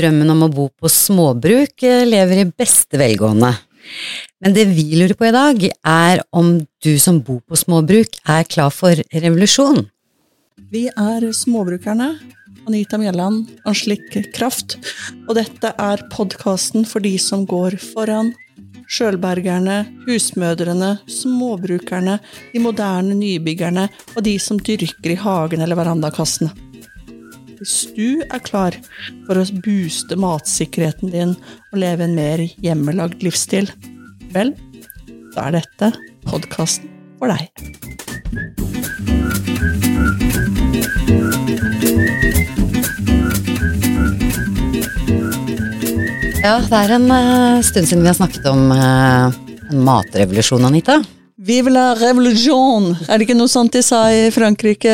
Drømmen om å bo på småbruk eh, lever i beste velgående. Men det vi lurer på i dag, er om du som bor på småbruk er klar for revolusjon? Vi er Småbrukerne. Anita Mjelland, Anslik Kraft. Og dette er podkasten for de som går foran. Sjølbergerne, husmødrene, småbrukerne, de moderne nybyggerne og de som dyrker i hagen eller verandakassene. Hvis du er klar for å booste matsikkerheten din og leve en mer hjemmelagd livsstil, vel, da er dette podkasten for deg. Ja, det er en eh, stund siden vi har snakket om eh, en matrevolusjon, Anita. Vive la revolution! Er det ikke noe sånt de sa i Frankrike,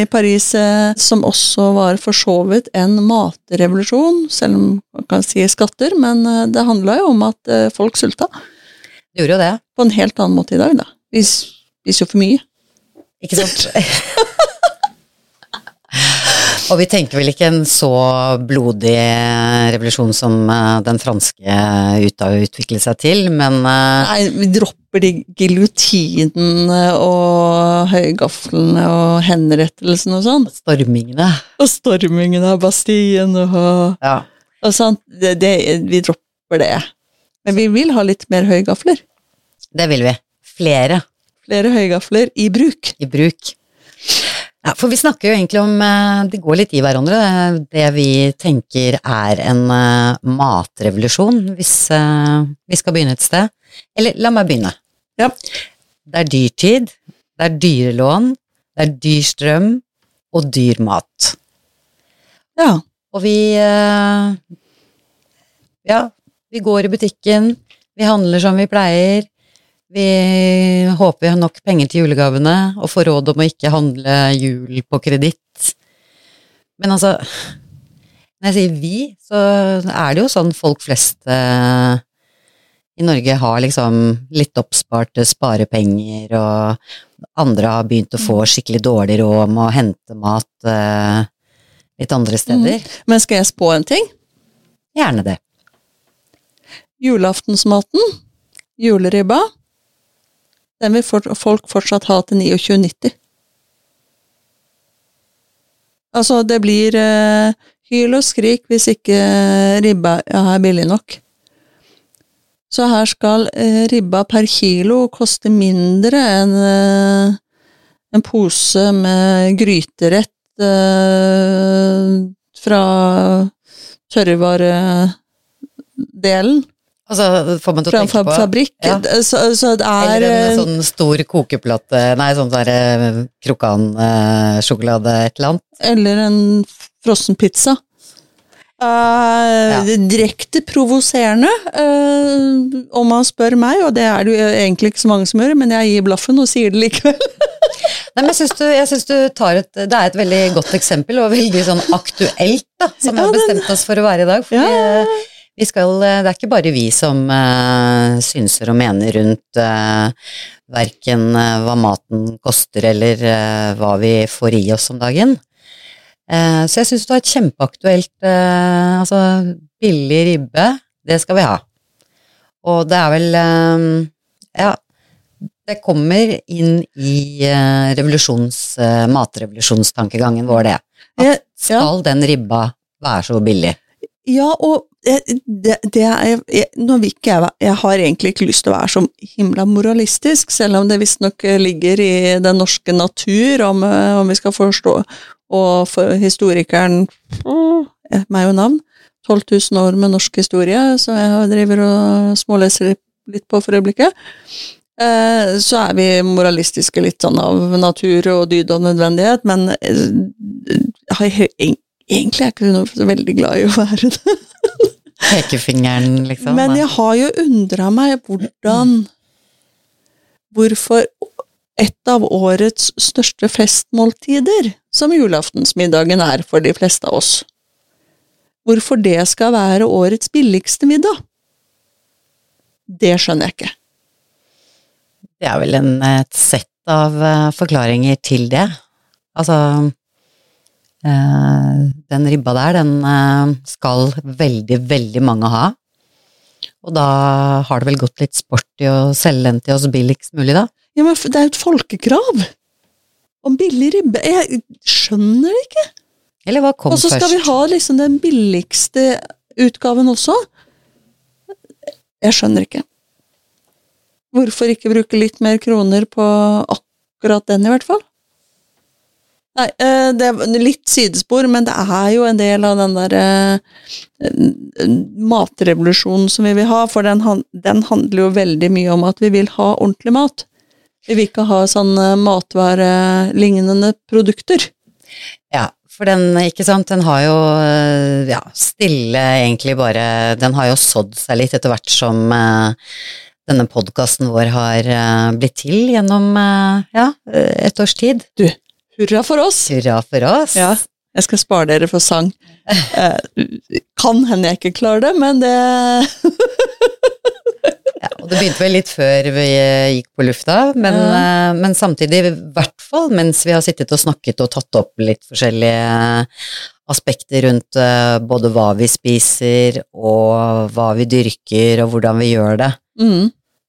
i Paris, eh, som også var for så vidt en matrevolusjon? Selv om man kan si skatter, men eh, det handla jo om at eh, folk sulta. Det gjorde jo det. På en helt annen måte i dag, da. Vi spiser jo for mye. Ikke sant? Og vi tenker vel ikke en så blodig revolusjon som eh, den franske ut utviklet seg til, men eh, Nei, vi dropper de giljotinene og høygaflene og henrettelsene og sånn. stormingene Og stormingene av Bastien og, Ja. og sånt. Det, det, vi dropper det. Men vi vil ha litt mer høygafler. Det vil vi. Flere Flere høygafler i bruk. i bruk. Ja, for vi snakker jo egentlig om eh, Det går litt i hverandre, det vi tenker er en eh, matrevolusjon, hvis eh, vi skal begynne et sted. Eller la meg begynne. Ja. Det er dyrtid, det er dyrelån, det er dyr strøm og dyr mat. Ja. Og vi Ja, vi går i butikken, vi handler som vi pleier. Vi håper vi har nok penger til julegavene, og får råd om å ikke handle jul på kreditt. Men altså Når jeg sier vi, så er det jo sånn folk flest eh, i Norge har liksom litt oppsparte sparepenger, og andre har begynt å få skikkelig dårlig råd med å hente mat eh, litt andre steder. Men skal jeg spå en ting? Gjerne det. Julaftensmaten, juleribba, den vil folk fortsatt ha til 29,90. Altså, det blir eh, hyl og skrik hvis ikke ribba er billig nok. Så her skal eh, ribba per kilo koste mindre enn eh, en pose med gryterett eh, fra tørrvaredelen. Altså, får man til å tenke fab på fabrikk. Ja. Så, så det er Eller en eh, sånn stor kokeplate, nei, sånn der eh, krokansjokolade, et eller annet. Eller en frossen pizza. Uh, Direkte provoserende, uh, om man spør meg, og det er det jo egentlig ikke så mange som gjør, men jeg gir blaffen og sier det likevel. Nei, men jeg syns du, jeg synes du tar et Det er et veldig godt eksempel, og veldig sånn aktuelt, da, som vi Ja, har bestemt oss for å være i dag. fordi... Ja. Skal, det er ikke bare vi som uh, synser og mener rundt uh, verken uh, hva maten koster eller uh, hva vi får i oss om dagen. Eh, så jeg syns du har et kjempeaktuelt eh, Altså, billig ribbe, det skal vi ha. Og det er vel eh, Ja, det kommer inn i eh, revolusjons, eh, matrevolusjonstankegangen vår, det. At skal den ribba være så billig? Ja, og eh, det, det er jeg, Nå vil ikke jeg Jeg har egentlig ikke lyst til å være så himla moralistisk, selv om det visstnok ligger i den norske natur, om, eh, om vi skal forstå Og for historikeren eh, meg og navn. 12 000 år med norsk historie, som jeg driver og småleser litt- på for øyeblikket. Eh, så er vi moralistiske litt sånn av natur og dyd og nødvendighet, men eh, jeg har egentlig er jeg ikke så veldig glad i å være det. Pekefingeren, liksom? Men jeg har jo undra meg hvordan Hvorfor et av årets største festmåltider, som julaftensmiddagen er for de fleste av oss, hvorfor det skal være årets billigste middag? Det skjønner jeg ikke. Det er vel en, et sett av eh, forklaringer til det. Altså Eh, den ribba der, den eh, skal veldig, veldig mange ha. Og da har det vel gått litt sport i å selge den til oss billigst mulig, da. Ja, men det er jo et folkekrav om billig ribbe. Jeg skjønner det ikke. Eller hva kom Og så skal først? vi ha liksom den billigste utgaven også. Jeg skjønner ikke. Hvorfor ikke bruke litt mer kroner på akkurat den, i hvert fall? Nei, eh, det er litt sidespor, men det er jo en del av den der eh, matrevolusjonen som vi vil ha, for den, den handler jo veldig mye om at vi vil ha ordentlig mat. Vi vil ikke ha sånne matvarelignende produkter. Ja, for den, ikke sant, den har jo eh, ja, stille egentlig bare Den har jo sådd seg litt etter hvert som eh, denne podkasten vår har blitt til gjennom ja, et års tid. Hurra for oss! Hurra for oss! Ja, jeg skal spare dere for sang. Eh, kan hende jeg ikke klarer det, men det Ja, og det begynte vel litt før vi eh, gikk på lufta, men, Ja. eh, men samtidig, i hvert fall mens vi har sittet og snakket og tatt opp litt forskjellige aspekter rundt eh, både hva vi spiser og hva vi dyrker og hvordan vi gjør det. mm,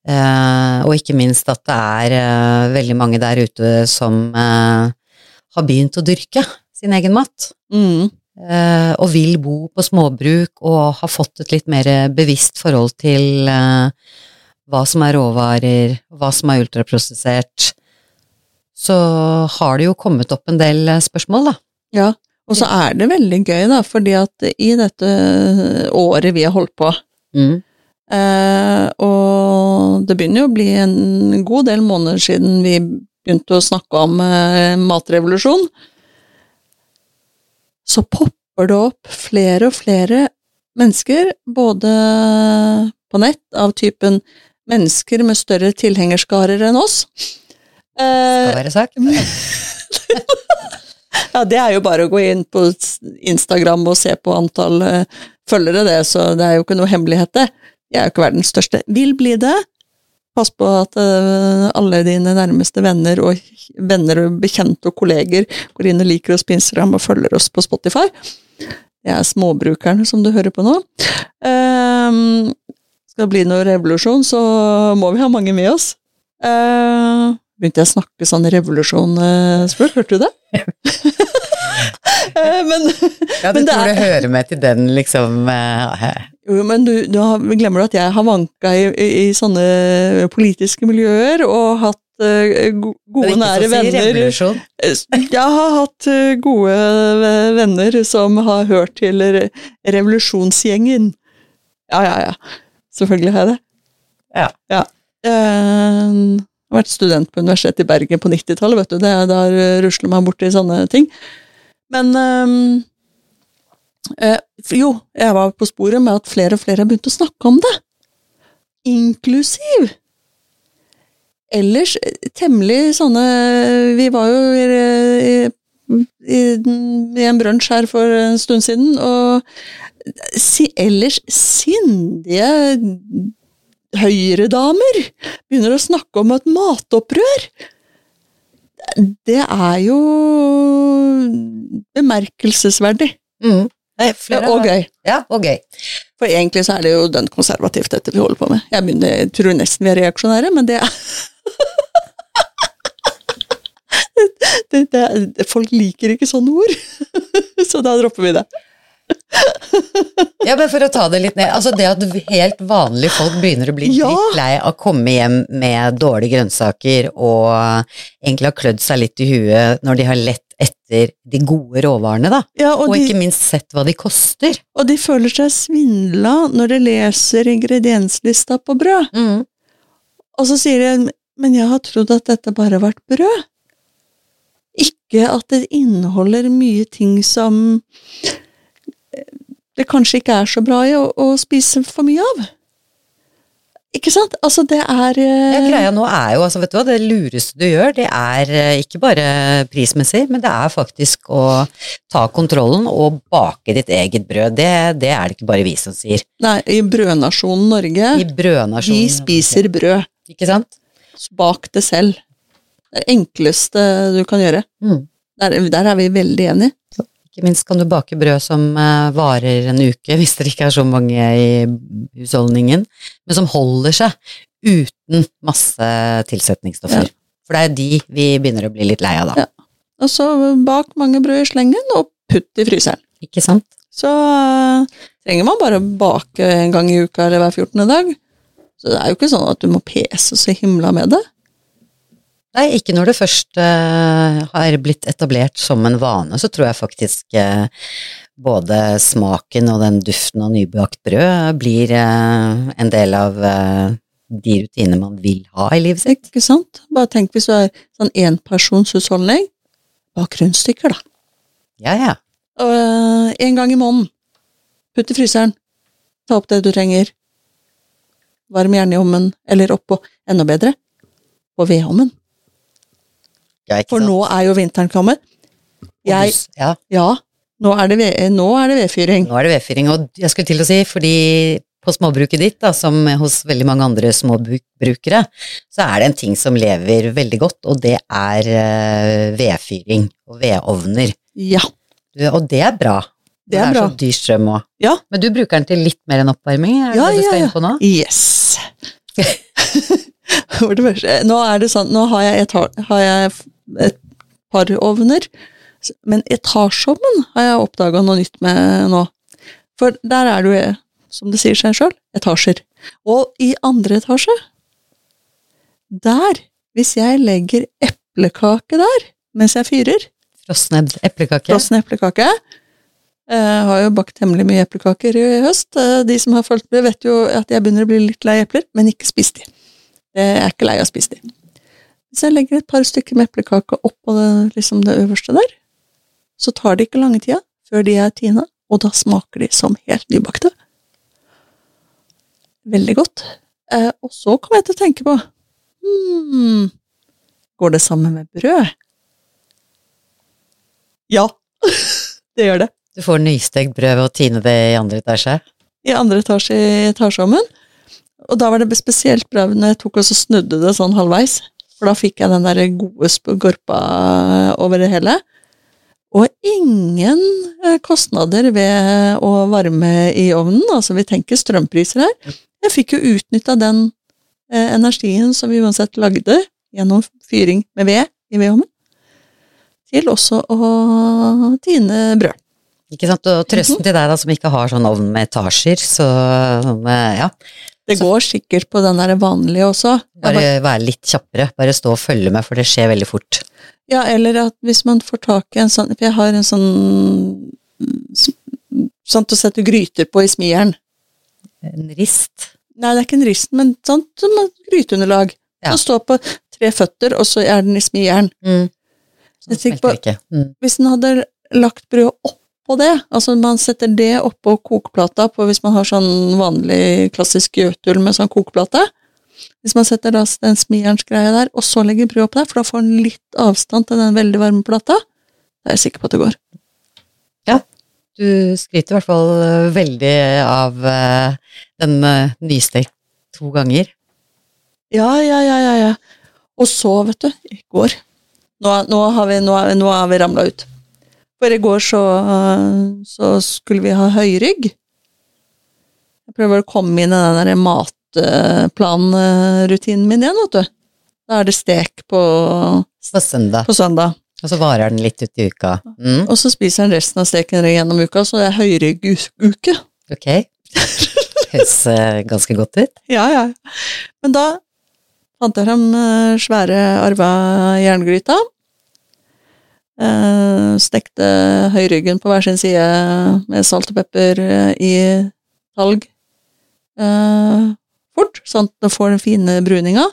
Eh, og ikke minst at det er veldig mange der ute som eh, har begynt å dyrke sin egen mat. mm, eh, og vil bo på småbruk og har fått et litt mer bevisst forhold til eh, hva som er råvarer, hva som er ultraprosessert. Så har det jo kommet opp en del eh, spørsmål, da. Ja, og så er det veldig gøy, da, fordi at i dette året vi har holdt på, Mm. eh, og det begynner jo å bli en god del måneder siden vi begynte å snakke om eh, matrevolusjon, så popper det opp flere og flere mennesker, både på nett, av typen mennesker med større tilhengerskarer enn oss. Eh, Skal være sagt. Ja, det er jo bare å gå inn på Instagram og se på antall eh, følgere, det, så det er jo ikke noe hemmelighet, det. Jeg er jo ikke verdens største. Vil bli det. Pass på at eh, alle dine nærmeste venner og venner og bekjente og kolleger går inn og liker oss på Instagram og følger oss på Spotify. Det er småbrukerne som du hører på nå. Ehm, skal det bli noe revolusjon, så må vi ha mange med oss. Eh, begynte jeg å snakke sånn revolusjon-språk, hørte du det? Eh, men, Ja, du Men det tror er- det hører med til den, liksom jo, men du, du har, glemmer du at jeg har vanka i, i, i sånne politiske miljøer og hatt eh, gode, nære så si venner. revolusjon. Jeg har hatt eh, gode venner som har hørt til revolusjonsgjengen. Ja, ja, ja. Selvfølgelig har jeg det. Ja. ja. Eh, Jeg har vært student på Universitetet i Bergen på 90-tallet, vet du. Det, der rusler man borti sånne ting. Men eh, Jo, jeg var på sporet med at flere og flere har begynt å snakke om det. Inklusiv ellers eh, temmelig sånne Vi var jo i, i, i, i en brunsj her for en stund siden, og si, ellers sindige høyredamer begynner å snakke om et matopprør. Det er jo bemerkelsesverdig. Mm. Nei, flere Og gøy. Ja, og gøy. For egentlig så er det jo dønn konservativt, dette vi holder på med. Jeg, begynner, jeg tror nesten vi er reaksjonære, men det er det, det, det, Folk liker ikke sånne ord, så da dropper vi det. Ja, men for å ta det litt ned, altså det at helt vanlige folk begynner å bli Ja. drittlei av å komme hjem med dårlige grønnsaker og egentlig har klødd seg litt i huet når de har lett etter de gode råvarene, da. Ja, og, Og de, ikke minst sett hva de koster. og de føler seg svindla når de leser ingredienslista på brød. Mm. Og så sier de men jeg har trodd at dette bare har vært brød. Ikke at det inneholder mye ting som det kanskje ikke er så bra i å, å spise for mye av. Ikke sant? Altså, det er eh, Ja, greia nå er jo, altså vet du hva, det lureste du gjør, det er eh, ikke bare prismessig, men det er faktisk å ta kontrollen og bake ditt eget brød. Det, det er det ikke bare vi som sier. Nei, i brødnasjonen Norge, I brødnasjonen. vi spiser brød. Ikke sant? Bak det selv. Det enkleste du kan gjøre. Mm. Der, der er vi veldig enige. Ikke minst kan du bake brød som eh, varer en uke, hvis det ikke er så mange i husholdningen, men som holder seg uten masse tilsetningsstoffer. Ja. For det er de vi begynner å bli litt lei av da. Ja. Og så bak mange brød i slengen, og putt i fryseren. Ikke sant? Så øh, trenger man bare bake en gang i uka eller hver 14. dag. Så det er jo ikke sånn at du må pese så himla med det. Nei, ikke når det først uh, har blitt etablert som en vane, så tror jeg faktisk uh, både smaken og den duften av nybakt brød blir uh, en del av eh, de rutiner man vil ha i livet sitt. Ikke sant? Bare tenk hvis du er sånn enpersonshusholdning. Bak rundstykker, da. Ja, ja. Og en gang i måneden. Putt i fryseren. Ta opp det du trenger. Varm gjerne i ovnen, eller oppå, enda bedre, på vedovnen. Ja For sant? nå er jo vinteren kommet. Jeg, ja, ja, nå er det, ved, nå er det vedfyring. nå er det vedfyring, og jeg skulle til å si, fordi på småbruket ditt, da, som hos veldig mange andre småbrukere, så er det en ting som lever veldig godt, og det er eh, vedfyring og vedovner. Ja. Du, Og det er bra. Det er Når bra. så dyr strøm òg. Ja. Men du bruker den til litt mer enn oppvarming? Er det Ja, det du skal ja. inn på nå? Yes! Det nå er det sånn, nå har jeg, et, har jeg et par ovner, men etasjeovnen har jeg oppdaga noe nytt med nå. For der er det jo, som det sier seg sjøl, etasjer. Og i andre etasje, der, hvis jeg legger eplekake der mens jeg fyrer, Frosne eplekake? frossen eplekake. Jeg har jo bakt hemmelig mye eplekaker i høst. Eh, De som har fulgt med, vet jo at jeg begynner å bli litt lei epler, men ikke spist de. Jeg er ikke lei av å spise de. Hvis jeg legger et par stykker med eplekake oppå det, liksom det øverste der, så tar det ikke lange tida før de er tina, og da smaker de som helt nybakte. Veldig godt. Eh, og så kom jeg til å tenke på hmm, Går det sammen med brød? Ja, det gjør det. Du får nystekt brød ved å tine det i andre etasje? I andre etasje i etasjeovnen. Og da var det spesielt bra når jeg tok og snudde det sånn halvveis. For da fikk jeg den der gode gorpa over det hele. Og ingen eh, kostnader ved å varme i ovnen. Altså, vi tenker strømpriser her. Jeg fikk jo utnytta den eh, energien som vi uansett lagde gjennom fyring med ved i vedovnen, til også å tine brød. Ikke sant? Og trøsten Mhm. til deg da, som ikke har sånn ovn med etasjer, så eh, ja. Det går sikkert på den der vanlige også. Bare bare- være litt kjappere. Bare stå og følge med, for det skjer veldig fort. Ja, eller at hvis man får tak i en sånn For jeg har en sånn til å sette gryter på i smieren. En rist. Nei, det er ikke en rist, men sånt som et gryteunderlag. Ja. Som står på tre føtter, og så er den i smieren. Mm. Jeg Sånn på- smelter ikke. Mm. Hvis den hadde lagt brød oppå det, altså man setter det oppå kokeplata på hvis man har sånn vanlig klassisk gjøtul med sånn kokeplate. Hvis man setter da den smijernsgreia der, og så legger brød opp der, for da får den litt avstand til den veldig varme plata, da er jeg sikker på at det går. Ja, Du skryter i hvert fall eh, veldig av eh, den uh, nystekt to ganger. Ja, ja, ja, ja, ja. Og så, vet du, i går Nå, nå har vi, nå, nå er vi ramla ut. For i går så, så skulle vi ha høyrygg. Jeg prøver å komme inn i den der matplanrutinen min igjen, vet du. Da er det stek på, På søndag. på søndag. Og så varer den litt ut i uka. Mm. Og så spiser den resten av steken gjennom uka, så det er høyrygguke. Ok. Høres eh, ganske godt ut. Ja, ja. Men da fant jeg frem eh, svære arva jerngryta. Eh, stekte høyryggen på hver sin side med salt og pepper eh, i talg eh, fort, sånn at det får den fine bruninga.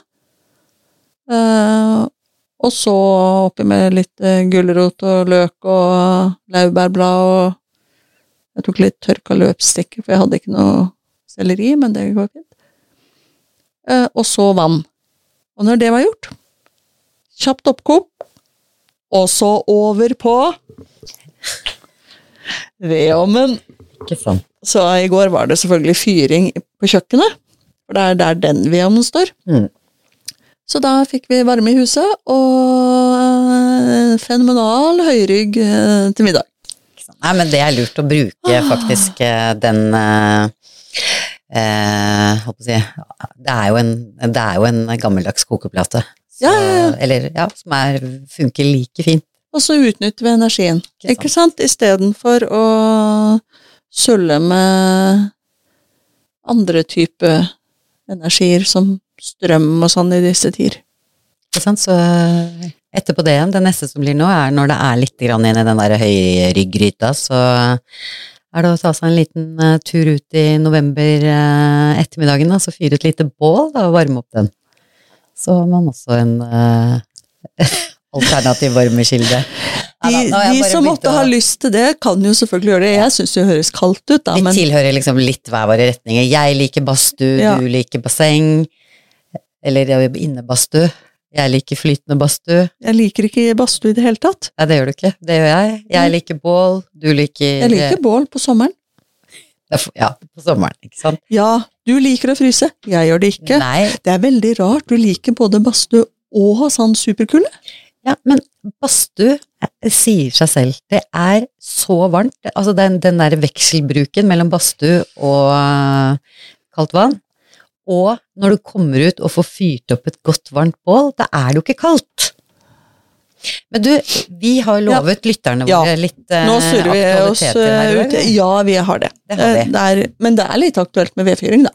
Eh, og så oppi med litt gulrot og løk og laurbærblad og Jeg tok litt tørka løpstikker, for jeg hadde ikke noe selleri, men det går fint. Og så vann. Og når det var gjort, kjapt oppkok, og så over på vedovnen. Ikke sant. Så i går var det selvfølgelig fyring på kjøkkenet, for det er der den vedovnen står. Mm. Så da fikk vi varme i huset, og fenomenal høyrygg eh, til middag. Nei, men det er lurt å bruke faktisk eh, den eh, eh, si det er, jo en, det er jo en gammeldags kokeplate. Så, Ja. Eller ja, som er, funker like fint. Og så utnytter vi energien, Ikke sant, ikke sant? Istedenfor å sølle med andre type energier, som strøm og sånn i disse tider. Ikke sant? Så etterpå det igjen, det neste som blir nå, er når det er litt grann inn i den der høyryggryta, så er det å ta seg en liten eh, tur ut i november eh, ettermiddagen, da, så fyre et lite bål da, og varme opp den. Så har man også en uh, alternativ varmekilde. De, de som måtte å- ha lyst til det, kan jo selvfølgelig gjøre det. Jeg syns det høres kaldt ut, da, Vi men tilhører liksom litt hver våre retninger. Jeg liker badstue, Ja. du liker basseng. Eller innebadstue. Jeg liker flytende badstue. jeg liker ikke badstue i det hele tatt. Nei, det gjør du ikke. Det gjør jeg. Jeg Mm. liker bål, du liker Jeg liker bål på sommeren. Ja, på sommeren, ikke sant? Ja, du liker å fryse. Jeg gjør det ikke. Nei, Det er veldig rart. Du liker både badstue og ha sånn superkulde. ja, men badstue eh, sier seg selv. Det er så varmt. Altså den, den der vekselbruken mellom badstue og eh, kaldt vann. Og når du kommer ut og får fyrt opp et godt, varmt bål, da er det jo ikke kaldt. Men du, vi har lovet lytterne Ja. våre litt eh, Nå surrer vi oss her eh, ut. Ja, vi har det. Det har vi. Eh, Det er, men det er litt aktuelt med vedfyring, da.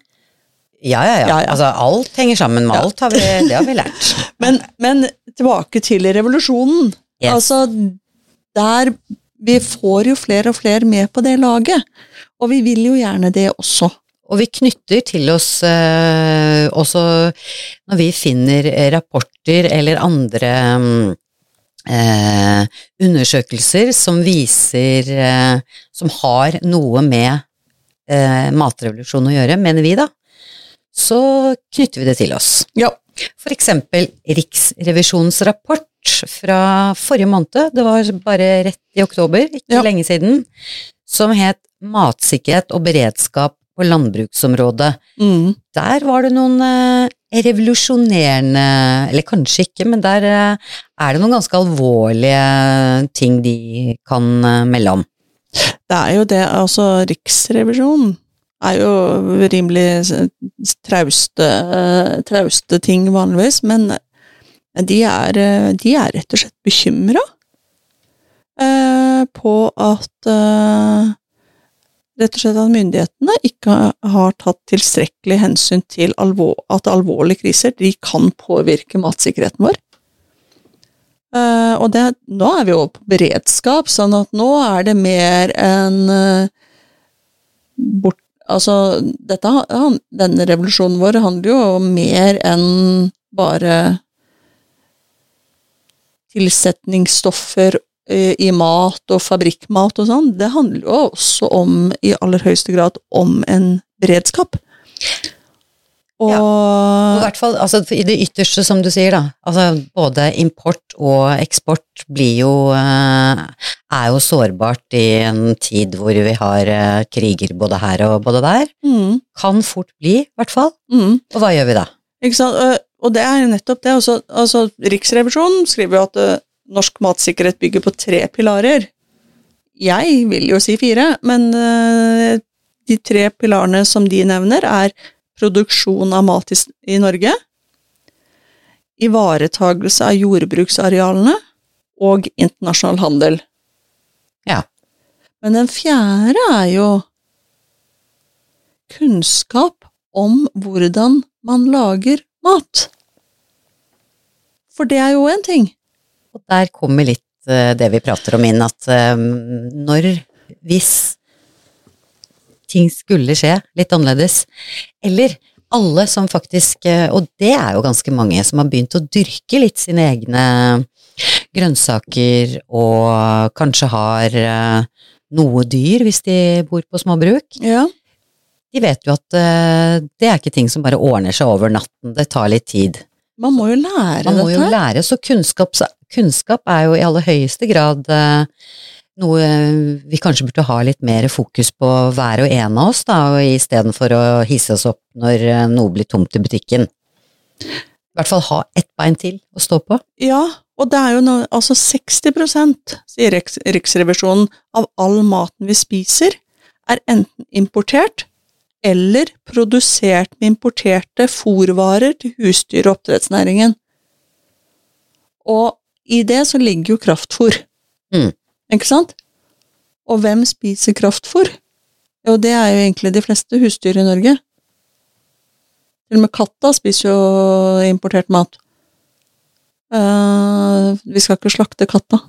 Ja, ja, ja. Ja, ja. Altså, alt henger sammen med Ja. alt, har vi, det har vi lært. Men, men tilbake til revolusjonen. Yes. Altså, der Vi får jo flere og flere med på det laget. Og vi vil jo gjerne det også. Og vi knytter til oss eh, også når vi finner eh, rapporter eller andre mm, eh, undersøkelser som viser eh, Som har noe med eh, matrevolusjonen å gjøre, mener vi da, så knytter vi det til oss. Ja. For eksempel Riksrevisjonens rapport fra forrige måned, det var bare rett i oktober, ikke Ja. lenge siden, som het Matsikkerhet og beredskap på landbruksområdet. Mm. Der var det noen eh, revolusjonerende, eller kanskje ikke, men der eh, er det noen ganske alvorlige ting de kan eh, melde om. Det er jo det, altså Riksrevisjonen er jo rimelig trauste, eh, trauste ting vanligvis, men de er, de er rett og slett bekymra på at Rett og slett at myndighetene ikke har tatt tilstrekkelig hensyn til alvor, at alvorlige kriser de kan påvirke matsikkerheten vår. Eh, og det, nå er vi jo på beredskap, sånn at nå er det mer enn eh, bort Altså, dette, denne revolusjonen vår handler jo om mer enn bare tilsetningsstoffer i mat og fabrikkmat og sånn. Det handler jo også om, i aller høyeste grad, om en beredskap. Og I hvert fall altså, i det ytterste, som du sier, da. Altså, både import og eksport blir jo eh, er jo sårbart i en tid hvor vi har eh, kriger både her og både der. mm, Kan fort bli, i hvert fall. mm. Og hva gjør vi da? Ikke sant? Og- det er nettopp det. Altså, altså, Riksrevisjonen skriver jo at eh, norsk matsikkerhet bygger på tre pilarer. Jeg vil jo si fire, men eh, de tre pilarene som de nevner, er produksjon av mat i, i Norge, ivaretagelse av jordbruksarealene og internasjonal handel. Ja. Men den fjerde er jo kunnskap om hvordan man lager mat. For det er jo en ting. Og der kommer litt eh, det vi prater om inn, at eh, når, hvis ting skulle skje litt annerledes, eller alle som faktisk, eh, og det er jo ganske mange, som har begynt å dyrke litt sine egne grønnsaker, og kanskje har noe dyr hvis de bor på småbruk. Ja. De vet jo at det er ikke ting som bare ordner seg over natten, det tar litt tid. Man må jo lære dette. Man må jo lære, så kunnskap, kunnskap er jo i aller høyeste grad eh, noe vi kanskje burde ha litt mer fokus på hver og en av oss, da, istedenfor å hisse oss opp når eh, noe blir tomt i butikken. I hvert fall ha ett bein til å stå på. Ja, Og det er jo noe, altså 60 sier Riks Riksrevisjonen, av all maten vi spiser, er enten importert eller produsert med importerte fòrvarer til husdyr- og oppdrettsnæringen. Og i det så ligger jo kraftfôr. Mm. Ikke sant? Og hvem spiser kraftfôr? Jo, det er jo egentlig de fleste husdyr i Norge. Til og med katta spiser jo importert mat. Uh, vi skal ikke slakte katta.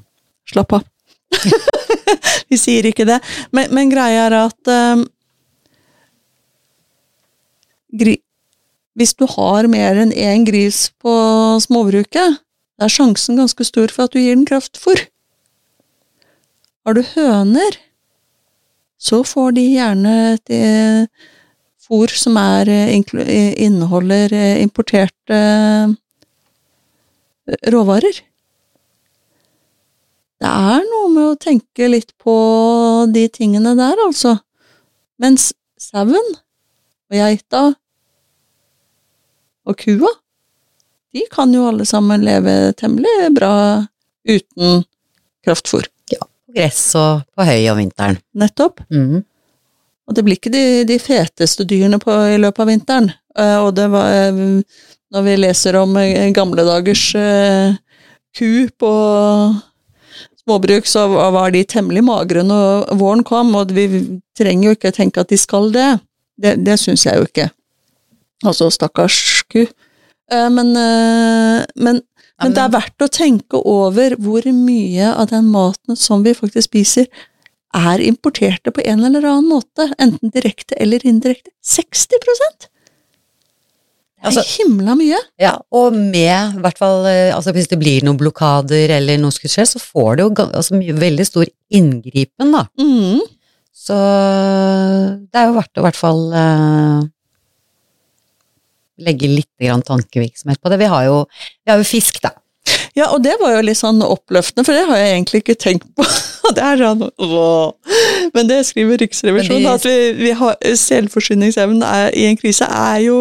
Slapp av. vi sier ikke det. Men, men greia er at gri, Hvis du har mer enn én gris på småbruket, er sjansen ganske stor for at du gir den kraftfôr. Har du høner, så får de gjerne et eh, fôr som er, eh, eh, inneholder eh, importerte råvarer. Det er noe med å tenke litt på de tingene der, altså. Mens sauen og geita og kua, de kan jo alle sammen leve temmelig bra uten kraftfôr. Ja, På gress og på høy om vinteren. Nettopp. Mm. Og det blir ikke de, de feteste dyrene på, i løpet av vinteren. Eh, og det var eh, Når vi leser om eh, gamle dagers ku på småbruk, så var var de temmelig magre når våren kom, og vi trenger jo ikke tenke at de skal det. Det, det syns jeg jo ikke. Altså, stakkars ku. Eh, men, eh, men men det er verdt å tenke over hvor mye av den maten som vi faktisk spiser, er importerte på en eller annen måte, enten direkte eller indirekte. 60% Det er Altså- himla mye. Ja, og med, hvert fall, eh, altså hvis det blir noen blokader eller noe skulle skje, så får det jo altså, mye, veldig stor inngripen, da. Mm. Så det er jo verdt å i hvert fall eh, legge litt grann tankevirksomhet på det. Vi har jo, vi har jo fisk, da. Ja, og det var jo litt sånn oppløftende, for det har jeg egentlig ikke tenkt på. Det er sånn, åh. Men det skriver Riksrevisjonen, de- at vi, vi har, selvforsyningsevnen er, i en krise er jo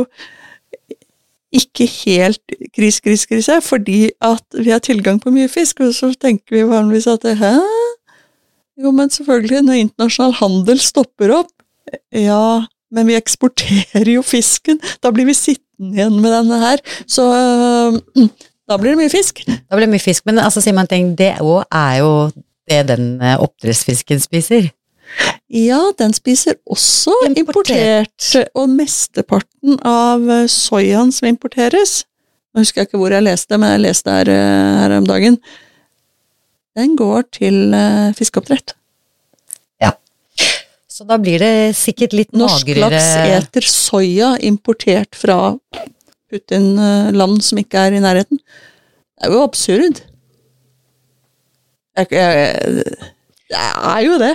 ikke helt krise, krise, krise, fordi at vi har tilgang på mye fisk, og så tenker vi vanligvis at hæ? Jo, men selvfølgelig, når internasjonal handel stopper opp, ja, men vi eksporterer jo fisken, da blir vi sittende igjen med denne her, så øh, da blir det mye fisk. Da blir det mye fisk, men altså, sier man ting, det òg er jo det den eh, oppdrettsfisken spiser. Ja, den spiser også Importert. importert, og mesteparten av eh, soyaen som importeres Nå husker jeg ikke hvor jeg leste, men jeg leste her, eh, her om dagen. Den går til fiskeoppdrett. fiskeoppdrett. Så da blir det sikkert litt Norsk magrere laks eter soya importert fra Putin-land som ikke er i nærheten. Det er jo absurd. Jeg, jeg, det er jo det.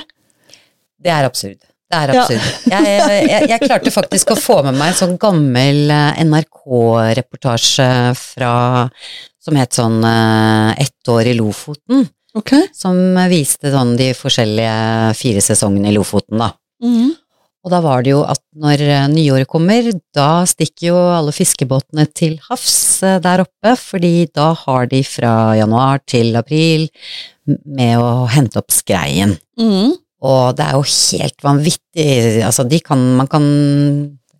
Det er absurd. Det er Ja. absurd. Jeg, jeg, jeg klarte faktisk å få med meg en sånn gammel eh, NRK-reportasje fra som het sånn eh, Ett år i Lofoten. Ok. Som viste sånn de forskjellige fire sesongene i Lofoten, da. Mm. Og da var det jo at når eh, nyåret kommer, da stikker jo alle fiskebåtene til havs eh, der oppe, fordi da har de fra januar til april med å hente opp skreien. Mm. Og det er jo helt vanvittig, altså de kan, man kan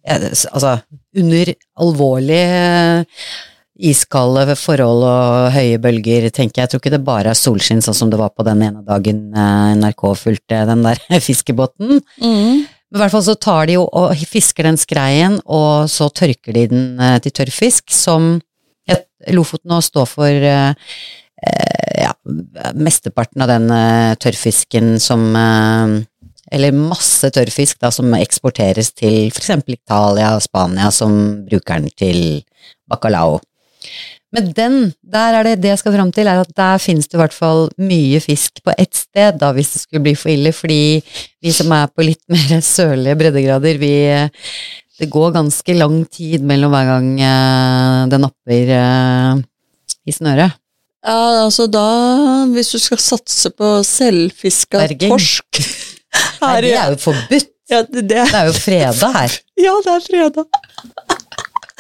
Altså, under alvorlige iskalde forhold og høye bølger, tenker jeg. Jeg tror ikke det bare er solskinn, sånn som det var på den ene dagen eh, NRK fulgte den der fiskebåten. Mm. Men i hvert fall så tar de jo og fisker den skreien, og så tørker de den eh, til tørrfisk, som Lofoten nå står for eh, ja, mesteparten av den tørrfisken som Eller masse tørrfisk da, som eksporteres til eksempel Italia og Spania, som bruker den til bacalao. Men den, der er det det jeg skal fram til, er at der finnes det i hvert fall mye fisk på ett sted, da, hvis det skulle bli for ille, fordi vi som er på litt mer sørlige breddegrader, vi Det går ganske lang tid mellom hver gang det napper eh, i snøret. Ja, altså da Hvis du skal satse på selvfiska torsk her, Nei, det er jo forbudt! ja, det, det, Det er jo fredag her. ja, det er fredag.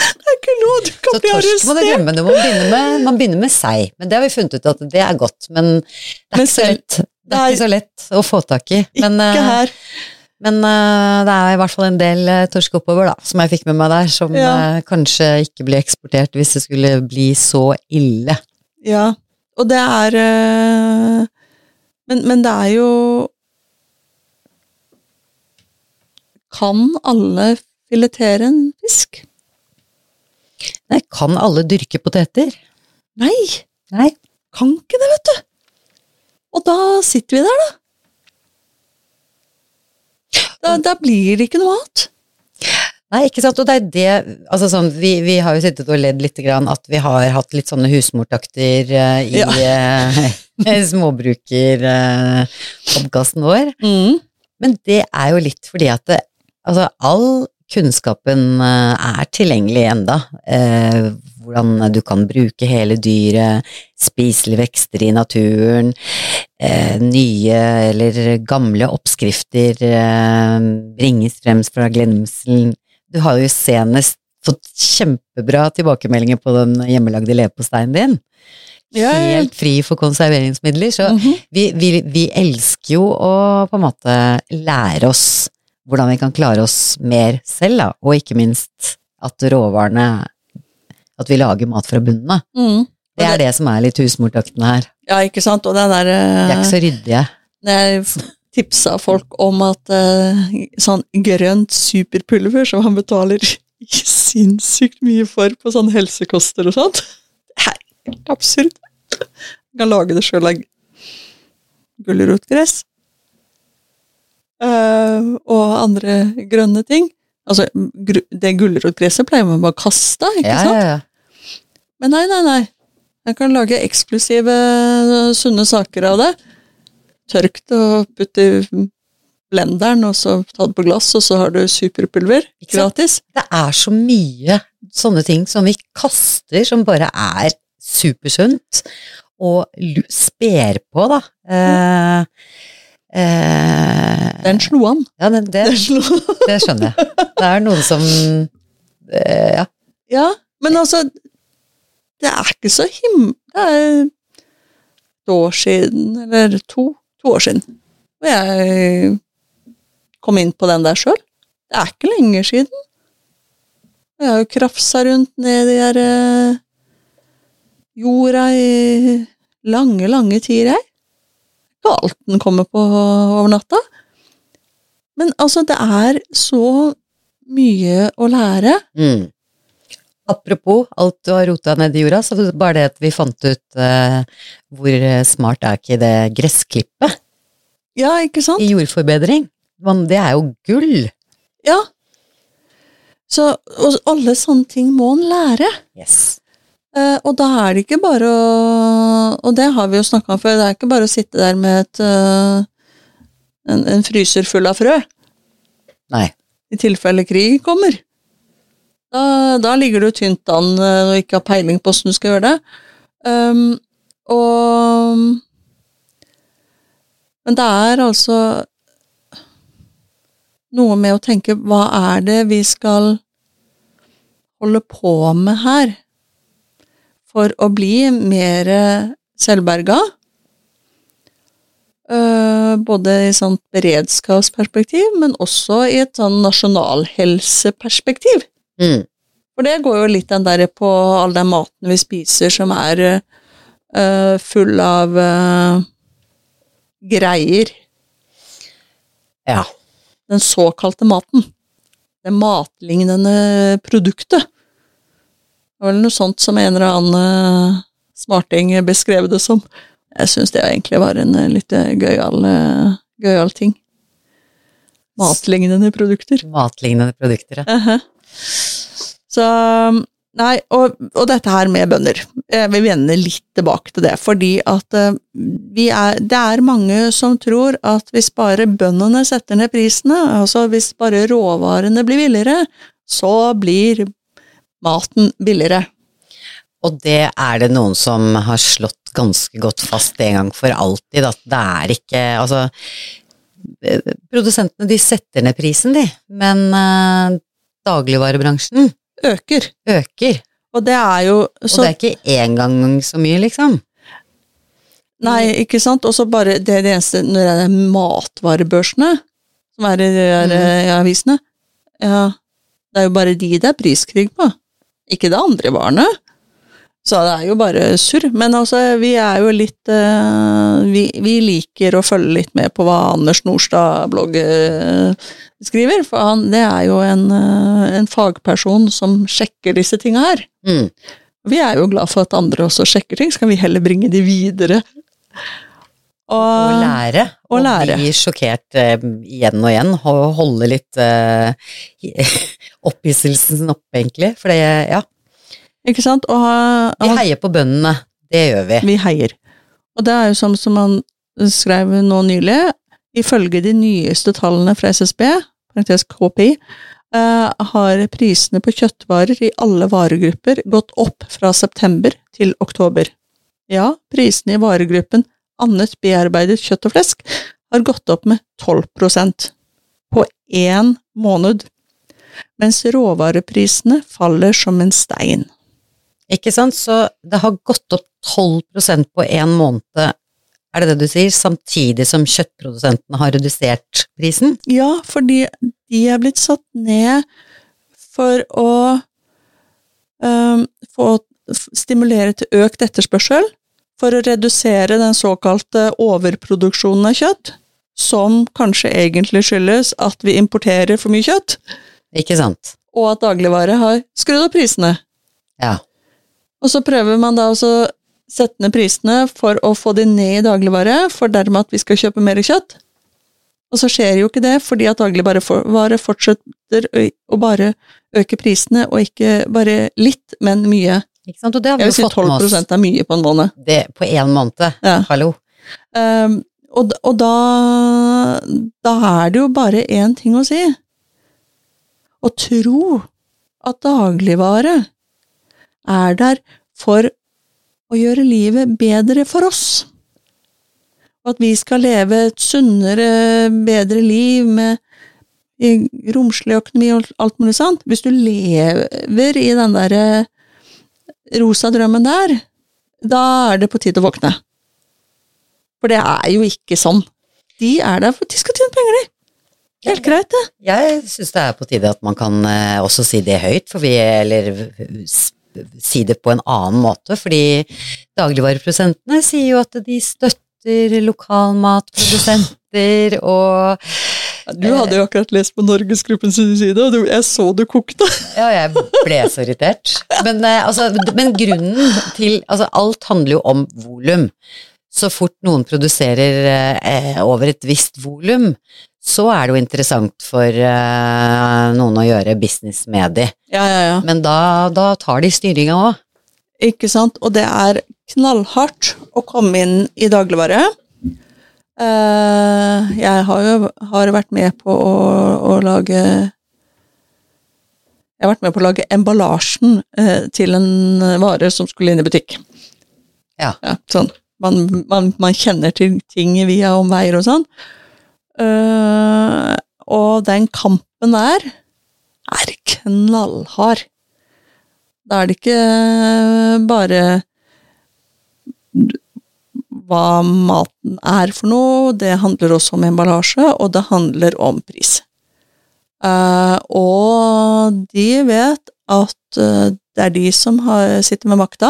Det er ikke lov, du kan Så bli torsk må du glemme. Du må begynne med, man begynner med seg. Men det har vi funnet ut at det er godt. Men det er, Men ikke, så lett. Det er ikke så lett å få tak i. Men, Ikke eh, her. men uh, det er i hvert fall en del uh, torsk oppover, da, som jeg fikk med meg der, som Ja. uh, kanskje ikke blir eksportert hvis det skulle bli så ille. Ja, og det er men, men det er jo Kan alle filetere en fisk? Nei, kan alle dyrke poteter? Nei, Nei. kan ikke det, vet du. Og da sitter vi der, da. Da, da blir det ikke noe annet. Nei, ikke sant, og det er det altså sånn, vi, vi har jo sittet og ledd litt grann at vi har hatt litt sånne husmortakter uh, i Ja. eh, småbrukerpodkasten vår. Mm. Men det er jo litt fordi at det, altså all kunnskapen eh, er tilgjengelig enda. Eh, hvordan du kan bruke hele dyret, spiselige vekster i naturen, eh, nye eller gamle oppskrifter bringes frem fra glemselen. Du har jo senest fått kjempebra tilbakemeldinger på den hjemmelagde leverposteien din. Helt fri for konserveringsmidler, så Mhm. vi, vi, vi elsker jo å på en måte lære oss hvordan vi kan klare oss mer selv, da, og ikke minst at råvarene At vi lager mat fra bunnen av. Mm. Det er det som er litt husmortaktene her. Ja, ikke sant. Og det der De er eh, ikke så ryddige. Jeg tipsa folk om at eh, sånn grønt superpulver som han betaler sinnssykt mye for på sånn helsekoster og sånt, det er helt absurd. Man kan lage det sjøl av gulrotgress. Eh, og andre grønne ting. Altså, gru- det gulrotgresset pleier man bare å kaste, ikke Ja, sant? ja, ja. Men nei, nei, nei. Jeg kan lage eksklusive, sunne saker av det. Tørk det og putt i blenderen, og så ta det på glass, og så har du superpulver. Gratis. Det er så mye sånne ting som vi kaster, som bare er supersunt, og sper på, da. Eh, eh, Den slo an. ja, det, det, Den slo det skjønner jeg. Det er noen som eh, Ja. Ja, men altså Det er ikke så him... Det er et år siden, eller to, to år siden, hvor jeg kom inn på den der sjøl. Det er ikke lenge siden. Jeg har jo krafsa rundt ned i der eh, jorda i lange, lange tider, jeg. Ikke alt den kommer på over natta. Men altså, det er så mye å lære. Mm. Apropos alt du har rota ned i jorda, så bare det at vi fant ut uh, hvor smart er ikke det gressklippet Ja, ikke sant? i jordforbedring? Men det er jo gull! Ja. Så alle sånne ting må en lære. Yes. Eh, og da er det ikke bare å Og det har vi jo snakka om før, det er ikke bare å sitte der med et eh, en, en fryser full av frø, Nei. i tilfelle krig kommer. Da, da ligger du tynt an eh, og ikke har peiling på åssen du skal gjøre det. Um, og Men det er altså noe med å tenke hva er det vi skal holde på med her for å bli mer selvberga? Eh, både i sånt beredskapsperspektiv, men også i et sånn nasjonalhelseperspektiv. Mm. For det går jo litt den derre på all den maten vi spiser som er uh, full av uh, greier. Ja. Den såkalte maten. Det matlignende produktet. Det var vel noe sånt som en eller annen eh, smarting beskrev det som. Jeg syns det egentlig var en eh, litt eh, gøyal, gøyal ting. Matlignende produkter. Matlignende produkter, ja. Mhm. Så Nei, og, og dette her med bønder. Jeg vil vende litt tilbake til det, fordi at vi er, det er mange som tror at hvis bare bøndene setter ned prisene, altså hvis bare råvarene blir billigere, så blir maten billigere. Og det er det noen som har slått ganske godt fast en gang for alltid, at det er ikke Altså, produsentene de setter ned prisen, de, men eh, dagligvarebransjen øker. Øker. Og det er jo Og det er ikke én gang så mye, liksom. Nei, ikke sant? Og så bare det, det eneste Når det er matvarebørsene, som er i de der, Mhm. eh, avisene Ja, det er jo bare de det er priskrig på. Ikke det andre barnet. Så det er jo bare surr. Men altså, vi er jo litt uh, vi, vi liker å følge litt med på hva Anders Nordstad-blogg uh, skriver, for han, det er jo en, uh, en fagperson som sjekker disse tinga her. Mm. Vi er jo glad for at andre også sjekker ting, så kan vi heller bringe de videre. Og Og, lære. og lære. bli sjokkert igjen og igjen. Og holde litt opphisselsen oppe, egentlig. For det, ja. ikke sant? Og ha, Vi heier på bøndene. Det gjør vi. vi heier. Og det er jo sånn som han skrev nå nylig, ifølge de nyeste tallene fra SSB, parentes KPI, eh, har prisene på kjøttvarer i alle varegrupper gått opp fra september til oktober. Ja, prisene i varegruppen annet bearbeidet kjøtt og flesk har gått opp med 12% på én måned, mens råvareprisene faller som en stein. Ikke sant? Så det har gått opp 12% på én måned, er det det du sier, samtidig som kjøttprodusentene har redusert prisen? Ja, fordi de er blitt satt ned for å um, få stimulere til økt etterspørsel, for å redusere den såkalte overproduksjonen av kjøtt, som kanskje egentlig skyldes at vi importerer for mye kjøtt, Ikke sant? og at dagligvare har skrudd opp prisene. Ja. Og så prøver man da også å sette ned prisene for å få de ned i dagligvare, for dermed at vi skal kjøpe mer kjøtt. Og så skjer jo ikke det, fordi at dagligvare fortsetter å bare øke prisene, og ikke bare litt, men mye. Ikke sant? Og det har vi Jeg vil jo si fått med 12 oss er mye på en måned. det, på én måned. Ja. Hallo. Um, og, og da, da er det jo bare én ting å si. Å tro at dagligvare er der for å gjøre livet bedre for oss. Og at vi skal leve et sunnere, bedre liv med romslig økonomi og alt mulig sånt. Hvis du lever i den derre rosa drømmen der, da er det på tide å våkne. For det er jo ikke sånn. De er der for at de skal tjene. Helt greit, det. Jeg syns det er på tide at man kan eh, også si det høyt, for vi, eller si det på en annen måte, fordi dagligvareprodusentene sier jo at de støtter lokalmatprodusenter og Du hadde jo akkurat lest på Norgesgruppens side, og du, jeg så du kokte. Ja, jeg ble så irritert. Men, eh, altså, men grunnen til Altså, alt handler jo om volum. Så fort noen produserer eh, over et visst volum, så er det jo interessant for eh, noen å gjøre business med de. Ja, ja, ja. Men da, da tar de styringa òg. Ikke sant? Og det er knallhardt å komme inn i dagligvare. Eh, jeg har jo har vært med på å, å lage Jeg har vært med på å lage emballasjen eh, til en vare som skulle inn i butikk. Ja. sånn. Man, man, man kjenner til ting via omveier og sånn. Uh, og den kampen der er knallhard. Da er det ikke bare hva maten er for noe, det handler også om emballasje, og det handler om pris. Uh, og de vet at eh, det er de som har, sitter med makta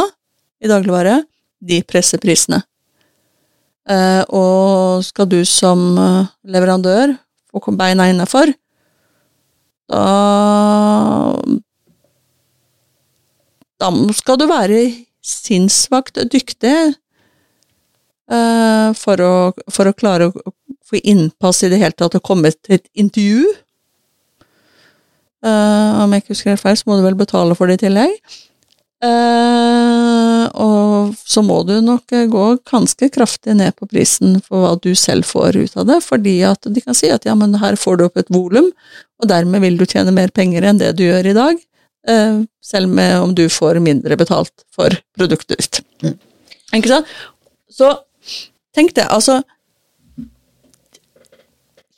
i dagligvare, de presser prisene. Eh, og skal du som eh, leverandør få beina innafor, da Da skal du være sinnssvakt dyktig eh, for, å, for å klare å få innpass i det hele tatt og komme til et intervju. Uh, om jeg ikke husker helt feil, så må du vel betale for det i tillegg. Eh, og så må du nok eh, gå ganske kraftig ned på prisen for hva du selv får ut av det, fordi at de kan si at ja, men her får du opp et volum, og dermed vil du tjene mer penger enn det du gjør i dag, eh, selv med om du får mindre betalt for produktet ditt. Mm. Ikke sant? Så tenk det, altså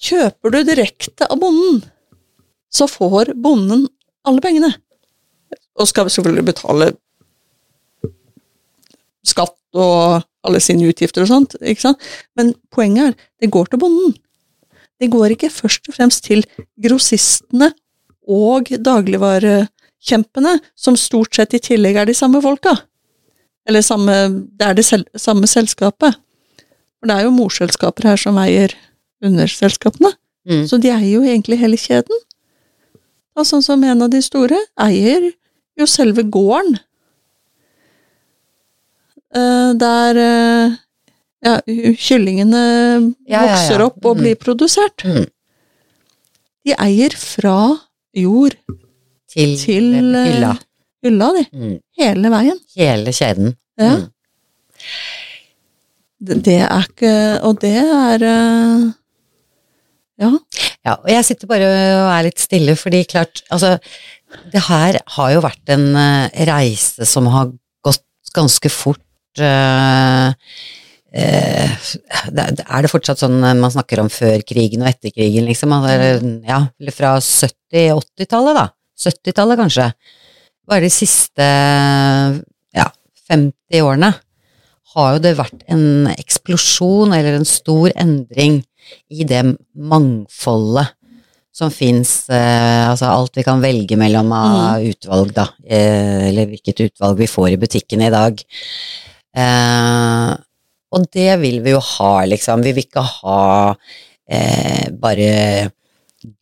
Kjøper du direkte av bonden, så får bonden alle pengene. Og skal selvfølgelig betale skatt og alle sine utgifter og sånt, ikke sant? Men poenget er, det går til bonden. Det går ikke først og fremst til grossistene og dagligvarekjempene, som stort sett i tillegg er de samme folka. Eller samme, det er det sel, samme selskapet. For det er jo morselskaper her som eier underselskapene. Mm. Så de eier jo egentlig hele kjeden. Og sånn som en av de store eier jo selve gården. Eh, der eh, ja, kyllingene Ja, ja, ja. vokser opp og Mm. blir produsert. Mm. De eier fra jord Til, til eh, hylla. hylla de. Mm. hele veien. Hele kjeden. Ja. Mm. Det, det er ikke Og det er Ja. Ja, og jeg sitter bare og er litt stille, fordi klart, altså, det her har jo vært en eh, reise som har gått ganske fort. eh, eh, er det fortsatt sånn man snakker om før krigen og etter krigen, liksom? Altså, ja, fra 70-80-tallet, da. 70-tallet, kanskje. Bare de siste ja, 50 årene har jo det vært en eksplosjon eller en stor endring i det mangfoldet som fins, eh, altså alt vi kan velge mellom av utvalg, da, eh, eller hvilket utvalg vi får i butikkene i dag. Eh, og det vil vi jo ha, liksom. Vi vil ikke ha eh, bare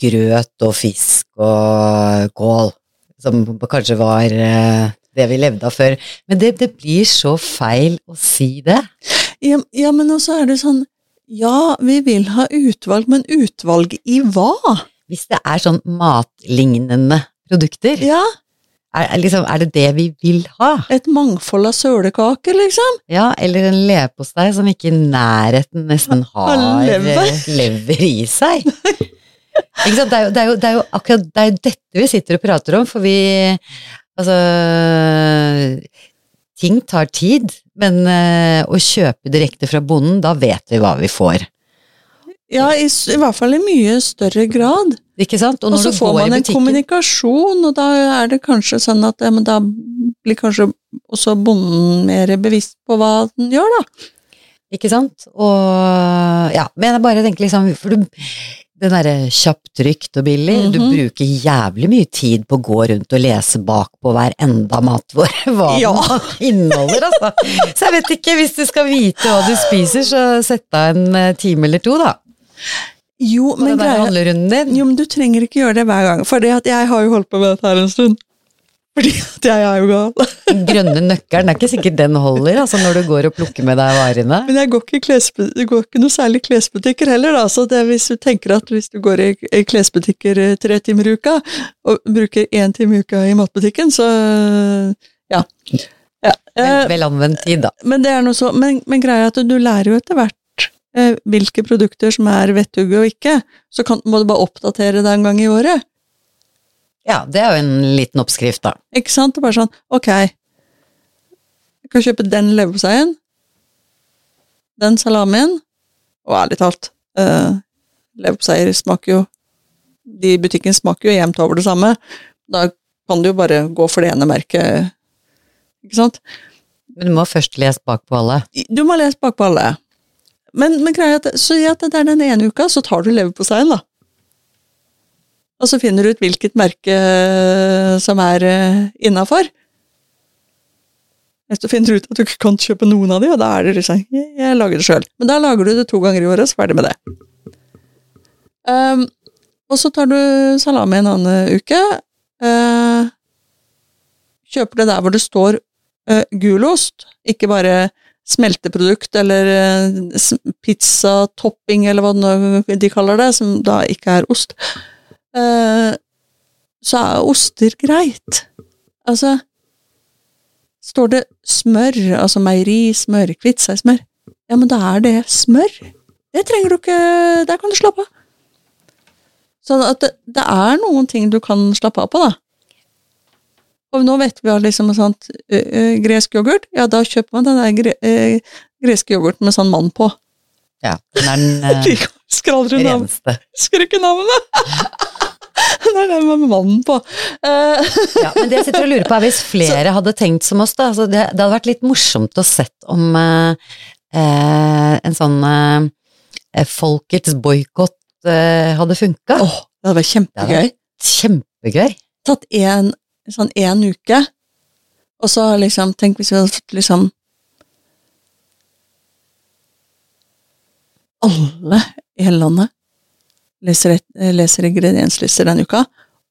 grøt og fisk og kål, som kanskje var eh, det vi levde av før. Men det, det blir så feil å si det. Ja, ja, men også er det sånn Ja, vi vil ha utvalg, men utvalg i hva? Hvis det er sånn matlignende produkter, Ja, er, liksom, er det det vi vil ha? et mangfold av sølekaker, liksom. Ja, eller en leverpostei som ikke i nærheten nesten har Har lever. eh, lever i seg. Det, er jo, det, er jo, det er jo akkurat det er dette vi sitter og prater om, for vi Altså Ting tar tid, men eh, å kjøpe direkte fra bonden, da vet vi hva vi får. Ja, i, i hvert fall i mye større grad. Ikke sant? Og når så får man en kommunikasjon, og da er det kanskje sånn at ja, da blir kanskje også bonden mer bevisst på hva den gjør, da. Ikke sant? Og ja, men jeg bare tenker liksom For du, den derre kjapt, trygt og billig, du Mhm. bruker jævlig mye tid på å gå rundt og lese bak på hver enda matvare hva Ja. den inneholder, altså. Så jeg vet ikke, hvis du skal vite hva du spiser, så sett av en eh, time eller to, da. Jo, men din. Jo, men du trenger ikke gjøre det hver gang, for jeg har jo holdt på med dette her en stund. Fordi at jeg er jo gal. Grønne nøkkelen, det er ikke sikkert den holder, altså når du går og plukker med deg varene. Men jeg går ikke, i klesbutikker, går ikke noe særlig klesbutikker heller, da. Så det hvis du tenker at hvis du går i, klesbutikker eh, tre timer i uka, og bruker én time i uka i matbutikken, så ja. ja. Vel, Eh, vel anvendt tid, da. men det er noe så, men, men greia er at du lærer jo etter hvert eh, hvilke produkter som er vettugge og ikke. Så kan, må du bare oppdatere det en gang i året. Ja, det er jo en liten oppskrift, da. Ikke sant? Det er bare sånn, ok, jeg kan kjøpe den leverposteien, den salamien, og ærlig talt, uh, leverposteier smaker jo, de i butikken smaker jo jevnt over det samme, da kan du jo bare gå for det ene merket, ikke sant? Men du må først lese bakpå alle. Du må lese bakpå alle. Men, men greia at, så at det er den ene uka, så tar du leverposteien da. Og så finner du ut hvilket merke som er innafor. Så finner du ut at du ikke kan kjøpe noen av de, og da er det liksom Jeg, lager det sjøl. Men da lager du det to ganger i året, så ferdig med det. Um, og så tar du salami en annen uke. Uh, kjøper det der hvor det står uh, gulost, ikke bare smelteprodukt eller pizza topping eller hva de kaller det, som da ikke er ost. Uh, så er oster greit. Altså Står det smør, altså meierismør, kvitseismør, ja, men da er det smør. Det trenger du ikke Der kan du slappe av. Så at det, det er noen ting du kan slappe av på, da. Og nå vet vi at liksom sånt ø, ø, gresk yoghurt, ja, da kjøper man den der gre, greske yoghurten med sånn mann på. Ja, den er den eh, De reneste. Husker ikke navnet! det er den med mannen på. Eh, Ja, men det jeg sitter og lurer på er hvis flere hadde tenkt som oss, da. Altså det, det hadde vært litt morsomt å sett om eh, eh, en sånn folkets boikott hadde funka. Oh, det hadde vært kjempegøy. Kjempegøy. Tatt en, sånn en uke, og så liksom, tenk hvis vi hadde fått liksom Alle i hele landet leser, leser ingredienslister denne uka,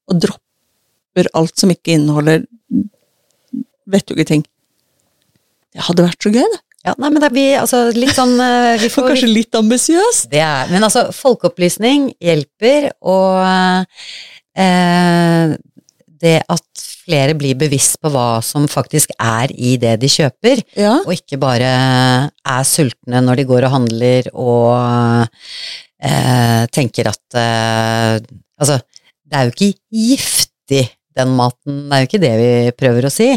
og dropper alt som ikke inneholder vettuge ting. Det hadde vært så gøy, det. Ja, nei, men det blir altså litt sånn eh, Vi får kanskje litt ambisiøst. Det er, men altså, folkeopplysning hjelper, og eh, det at flere blir bevisst på hva som faktisk er i det de kjøper, Ja. og ikke bare er sultne når de går og handler og eh, tenker at eh, Altså, det er jo ikke giftig, den maten. Det er jo ikke det vi prøver å si.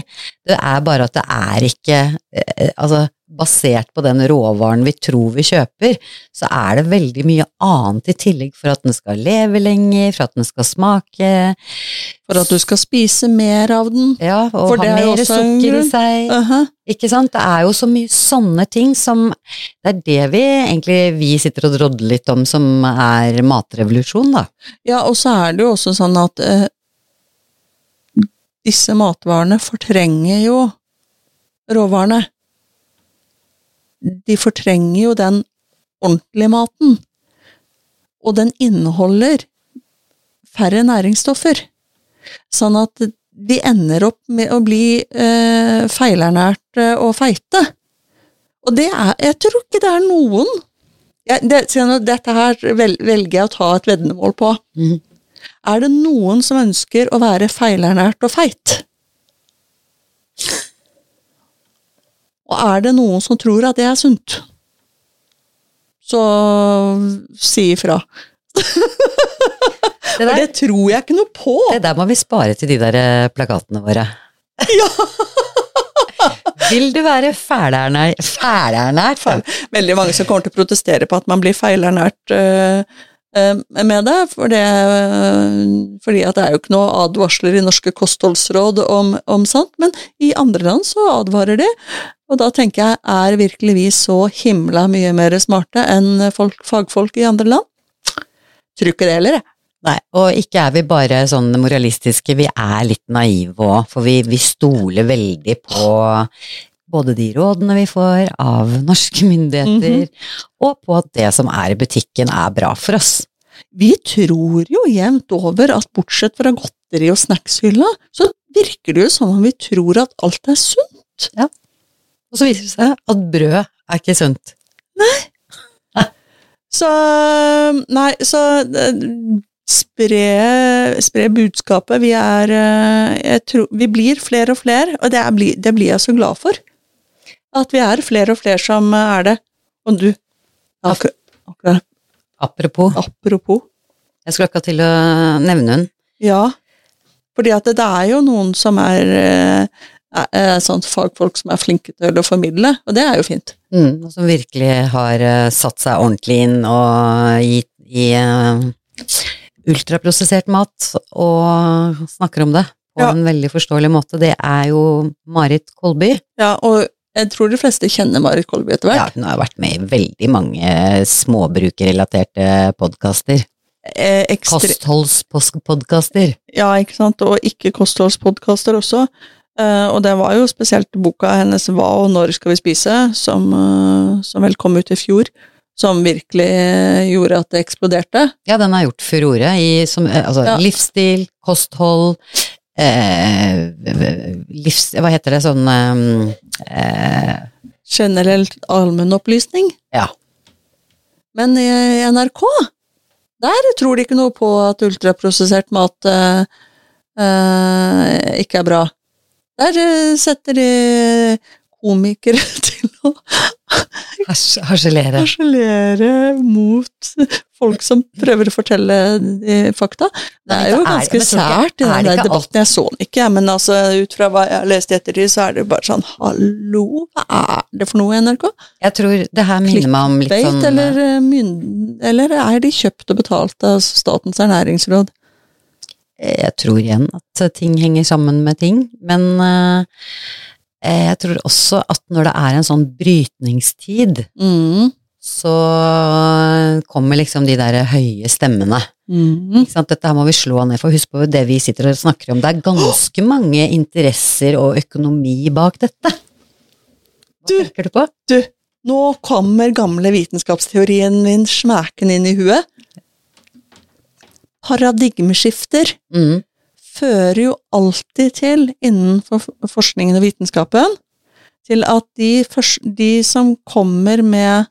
Det er bare at det er ikke eh, Altså, basert på den råvaren vi tror vi kjøper, så er det veldig mye annet i tillegg for at den skal leve lenger, for at den skal smake, For at du skal spise mer av den. ja, og For ha er mer sukker i seg. seg. -huh. Ikke sant? Det er jo så mye sånne ting som Det er det vi egentlig vi sitter og drodler litt om, som er matrevolusjon, da. Ja, og så er det jo også sånn at eh, disse matvarene fortrenger jo råvarene. De fortrenger jo den ordentlige maten. Og den inneholder færre næringsstoffer. Sånn at de ender opp med å bli eh, feilernærte og feite. Og det er Jeg tror ikke det er noen jeg, det, Dette her velger jeg å ta et veddemål på. Mm. Er det noen som ønsker å være feilernært og feit? Og er det noen som tror at det er sunt? Så si ifra. Det der, det tror jeg ikke noe på! det der må vi spare til de der eh, plakatene våre. Vil du være fælernært? Fælernært? Veldig mange som kommer til å protestere på at man blir feilernært øh, øh, med det, for det fordi at det er jo ikke noe advarsler i norske kostholdsråd om, om sånt, men i andre land så advarer de, og da tenker jeg, er virkelig vi så himla mye mer smarte enn folk, fagfolk i andre land? Tror ikke det heller, jeg. Nei, og ikke er vi bare sånn moralistiske, vi er litt naive òg, for vi, vi stoler veldig på både de rådene vi får av norske myndigheter, og på at det som er i butikken er bra for oss. Vi tror jo jevnt over at bortsett fra godteri og snackshylla, så virker det jo som om vi tror at alt er sunt. Ja. Og så viser det seg at brød er ikke sunt. Nei. Så Nei, så spre, spre budskapet. Vi er eh, jeg tror, Vi blir flere og flere, og det, er, det blir jeg så glad for. At vi er flere og flere som er det. Og du akkur, Apropos, Apropos. jeg skulle akkurat til å nevne hun. Ja. Fordi at det, det er jo noen som er, eh, er, er sånn fagfolk som er flinke til å formidle, og det er jo fint. Mm, og som virkelig har eh, satt seg ordentlig inn og gitt i eh, ultraprosessert mat, og snakker om det på Ja. en veldig forståelig måte. Det er jo Marit Kolby. Ja, og jeg tror de fleste kjenner Marit Kolby etter hvert. Ja, hun har vært med i veldig mange småbrukerrelaterte podkaster. Eh, Kostholdspodkaster. Ja, ikke sant, og ikke kostholdspodkaster også. Eh, og det var jo spesielt boka hennes Hva og når skal vi spise, som, eh, som vel kom ut i fjor, som virkelig eh, gjorde at det eksploderte. Ja, den har gjort furore i som, eh, altså, Ja. livsstil, kosthold eh, livs... Hva heter det sånn eh, eh, Generelt allmennopplysning. Ja. Men i NRK, der tror de ikke noe på at ultraprosessert mat eh, eh, ikke er bra. Der eh, setter de komikere til å Harselere. harselere mot folk som prøver å fortelle de fakta. Det er jo ganske sært i den debatten. Jeg så den ikke, men altså, ut fra hva jeg har lest i ettertid, så er det bare sånn hallo, hva er det for noe i NRK? Jeg tror det her minner meg om litt sånn eller, eh, eller er de kjøpt og betalt av Statens ernæringsråd? jeg tror igjen at ting henger sammen med ting, men eh, jeg tror også at når det er en sånn brytningstid, Mm. så kommer liksom de der høye stemmene. Mm. Ikke sant? Dette her må vi slå ned for. Husk på det vi sitter og snakker om. Det er ganske mange interesser og økonomi bak dette. Hva Du- tenker du på? Du, nå kommer gamle vitenskapsteorien min smæken inn i huet. Paradigmeskifter Mm. Fører jo alltid til, innenfor forskningen og vitenskapen, til at de, først, de som kommer med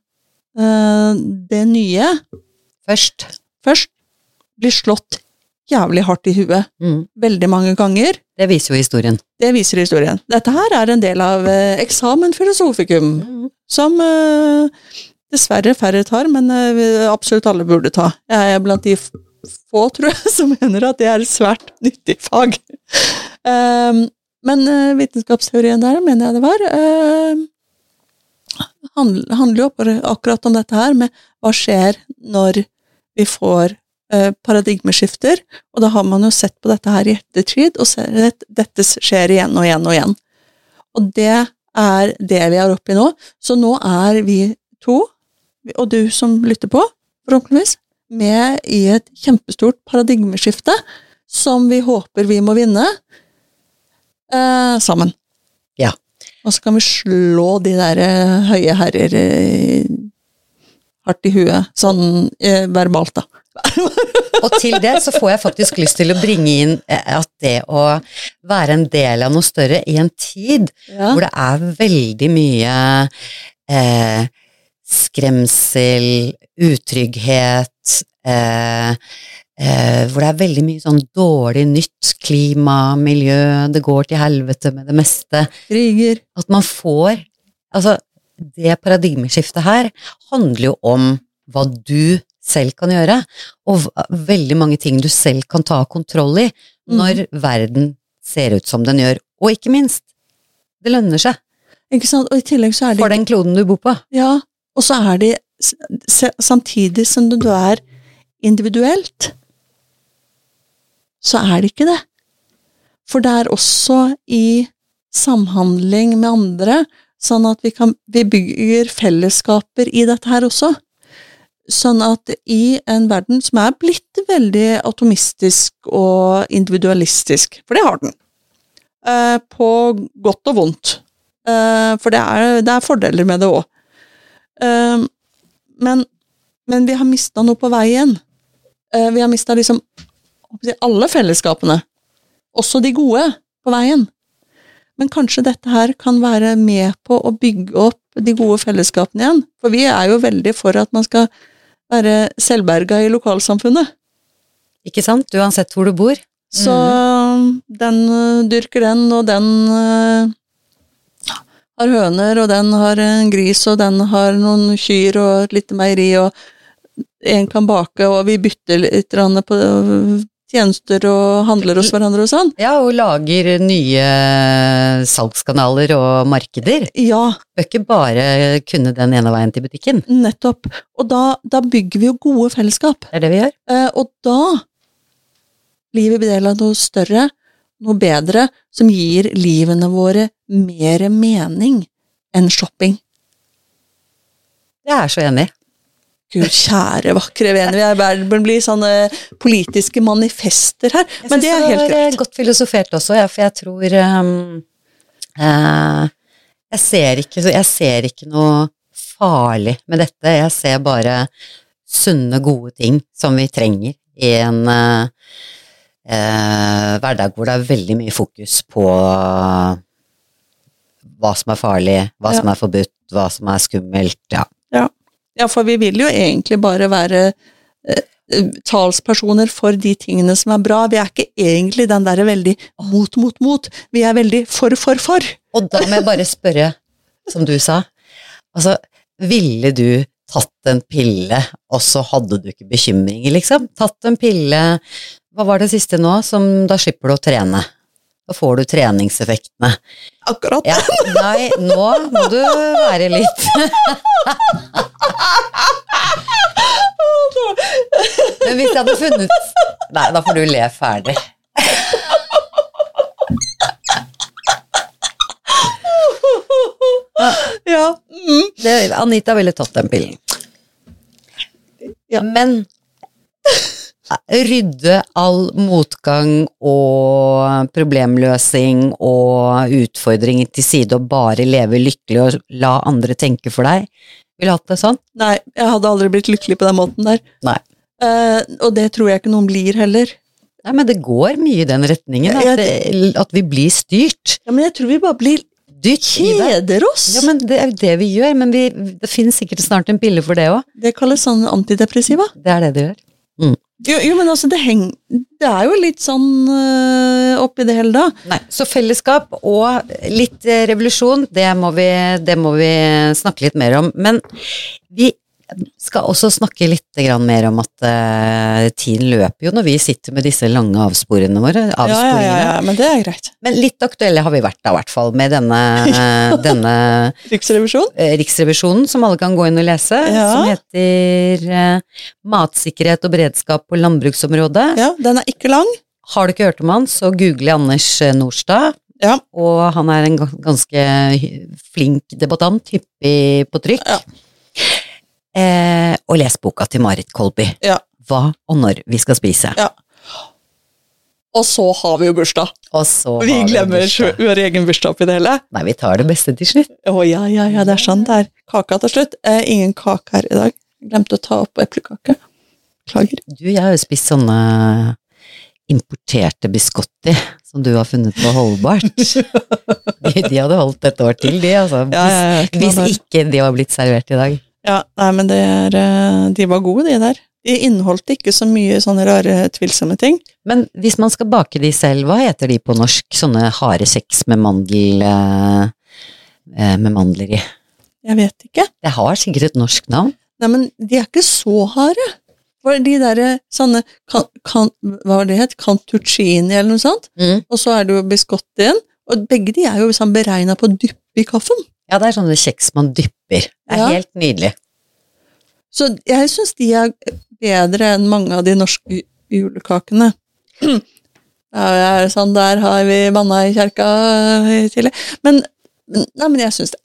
eh, det nye Først. først, blir slått jævlig hardt i huet. Mm. Veldig mange ganger. Det viser jo historien. Det viser historien. Dette her er en del av eh, eksamen filosofikum, Mm. som eh, dessverre færre tar, men absolutt alle burde ta. Jeg er blant de få, tror jeg, som mener at det er et svært nyttig fag. Um, men eh, vitenskapsteorien der, mener jeg det var, uh, handler jo akkurat om dette her, med hva skjer når vi får eh, paradigmeskifter, og da har man jo sett på dette her i ettertid, og ser at dette skjer igjen og igjen og igjen. Og det er det vi er oppe i nå. Så nå er vi to, og du som lytter på, forhåpentligvis, med i et kjempestort paradigmeskifte som vi håper vi må vinne eh, sammen. Ja. Og så kan vi slå de der eh, høye herrer eh, hardt i huet, sånn eh, verbalt, da. Og til det så får jeg faktisk lyst til å bringe inn eh, at det å være en del av noe større i en tid Ja. hvor det er veldig mye eh, skremsel, utrygghet, hvor det er veldig mye sånn dårlig nytt, klima, miljø, det går til helvete med det meste. Kriger. At man får Altså, det paradigmeskiftet her handler jo om hva du selv kan gjøre, og veldig mange ting du selv kan ta kontroll i når verden ser ut som den gjør. Og ikke minst, det lønner seg Ikke sant? Og i tillegg så er det for den kloden du bor på. Ja, og så er det samtidig som du er individuelt, så er det ikke det. For det er også i samhandling med andre, sånn at vi, kan, vi bygger fellesskaper i dette her også. Sånn at i en verden som er blitt veldig atomistisk og individualistisk, for det har den, eh, på godt og vondt, eh, for det er, det er fordeler med det òg. Eh, men, men vi har mista noe på veien. Eh, vi har mista liksom alle fellesskapene, også de gode, på veien. Men kanskje dette her kan være med på å bygge opp de gode fellesskapene igjen. For vi er jo veldig for at man skal være selvberga i lokalsamfunnet. Ikke sant? Uansett hvor du bor. Så den øh, dyrker den, og den øh, har høner, og den har en gris, og den har noen kyr og et lite meieri, og en kan bake, og vi bytter litt på øh, tjenester og handler hos hverandre og sånn. Ja, og lager nye salgskanaler og markeder. Ja, Bør ikke bare kunne den ene veien til butikken. nettopp. Og da, da bygger vi jo gode fellesskap. Det er det vi gjør. Eh, og da blir vi del av noe større, noe bedre, som gir livene våre mer mening enn shopping. Jeg er så enig. Gud, kjære, vakre venner, vi er verden blir sånne politiske manifester her. Men det er helt greit. Jeg syns det er Godt filosofert også, ja, for jeg tror um, uh, jeg, ser ikke, jeg ser ikke noe farlig med dette. Jeg ser bare sunne, gode ting som vi trenger i en uh, uh, hverdag hvor det er veldig mye fokus på hva som er farlig, hva Ja. som er forbudt, hva som er skummelt. Ja. Ja, for vi vil jo egentlig bare være eh, talspersoner for de tingene som er bra. Vi er ikke egentlig den derre veldig mot, mot, mot. Vi er veldig for, for, for. Og da må jeg bare spørre, som du sa, altså, ville du tatt en pille, og så hadde du ikke bekymringer, liksom? Tatt en pille, hva var det siste nå, som da slipper du å trene? Da får du treningseffektene. Akkurat. Ja, nei, nå må du være litt Men hvis jeg hadde funnet Nei, da får du le ferdig. Ja. Det, Anita ville tatt den pillen. Ja. Men rydde all motgang og problemløsing og utfordringer til side og bare leve lykkelig og la andre tenke for deg, ville hatt det sånn? Nei, jeg hadde aldri blitt lykkelig på den måten der. Nei. Uh, og det tror jeg ikke noen blir heller. Nei, men det går mye i den retningen. At, det, at vi blir styrt. Ja, men jeg tror vi bare blir kjeder oss. Ja, men det er jo det vi gjør. Men vi, det finnes sikkert snart en pille for det òg. Det kalles sånn antidepressiva. Det er det det gjør. Jo, jo men altså, det, heng, det er jo litt sånn uh, oppi det hele, da. Nei, så fellesskap og litt eh, revolusjon, det må, vi, det må vi snakke litt mer om. Men vi skal også snakke litt mer om at eh, tiden løper jo når vi sitter med disse lange avsporene våre. Ja, ja, ja, men det er greit. Men litt aktuelle har vi vært da, i hvert fall, med denne, denne Riksrevisjon? eh, Riksrevisjonen, som alle kan gå inn og lese, som heter eh, Matsikkerhet og beredskap på landbruksområdet. Ja, den er ikke lang. Har du ikke hørt om han, så google Anders Norstad. Ja. Og han er en ganske flink debattant, hyppig på trykk. Ja. Eh, og les boka til Marit Kolby. Ja. Hva og når vi skal spise. Ja. Og så har vi jo bursdag. Og så Vi har glemmer bursdag. vår egen bursdag oppi det hele. Nei, vi tar det beste til slutt. Å ja, ja, ja, det er sant det er. Kaka til slutt. Eh, ingen kake her i dag. Glemte å ta opp eplekake. Klager. Du, jeg har jo spist sånne importerte biscotti som du har funnet på holdbart. de, de hadde holdt et år til, de, altså. Ja, ja, ja, ikke noe Hvis ikke de var blitt servert i dag. Ja, nei, men det er eh, De var gode, de der. De inneholdt ikke så mye sånne rare, tvilsomme ting. Men hvis man skal bake de selv, hva heter de på norsk? Sånne harde kjeks med mandel eh, eh, Med mandler i. Jeg vet ikke. Det har sikkert et norsk navn. Nei, men de er ikke så harde. For de derre sånne kan, kan, Hva var det het? Cantuccini eller noe sånt. Og så er det jo biscottien. Og begge de er jo sånn beregna på å dyppe i kaffen. Ja, det er sånne kjeks man dypper. Det er Ja. helt nydelig. Så jeg syns de er bedre enn mange av de norske julekakene. Ja, det er sånn, der har vi banna i kjerka i tillegg. Men, nei, men jeg syns det.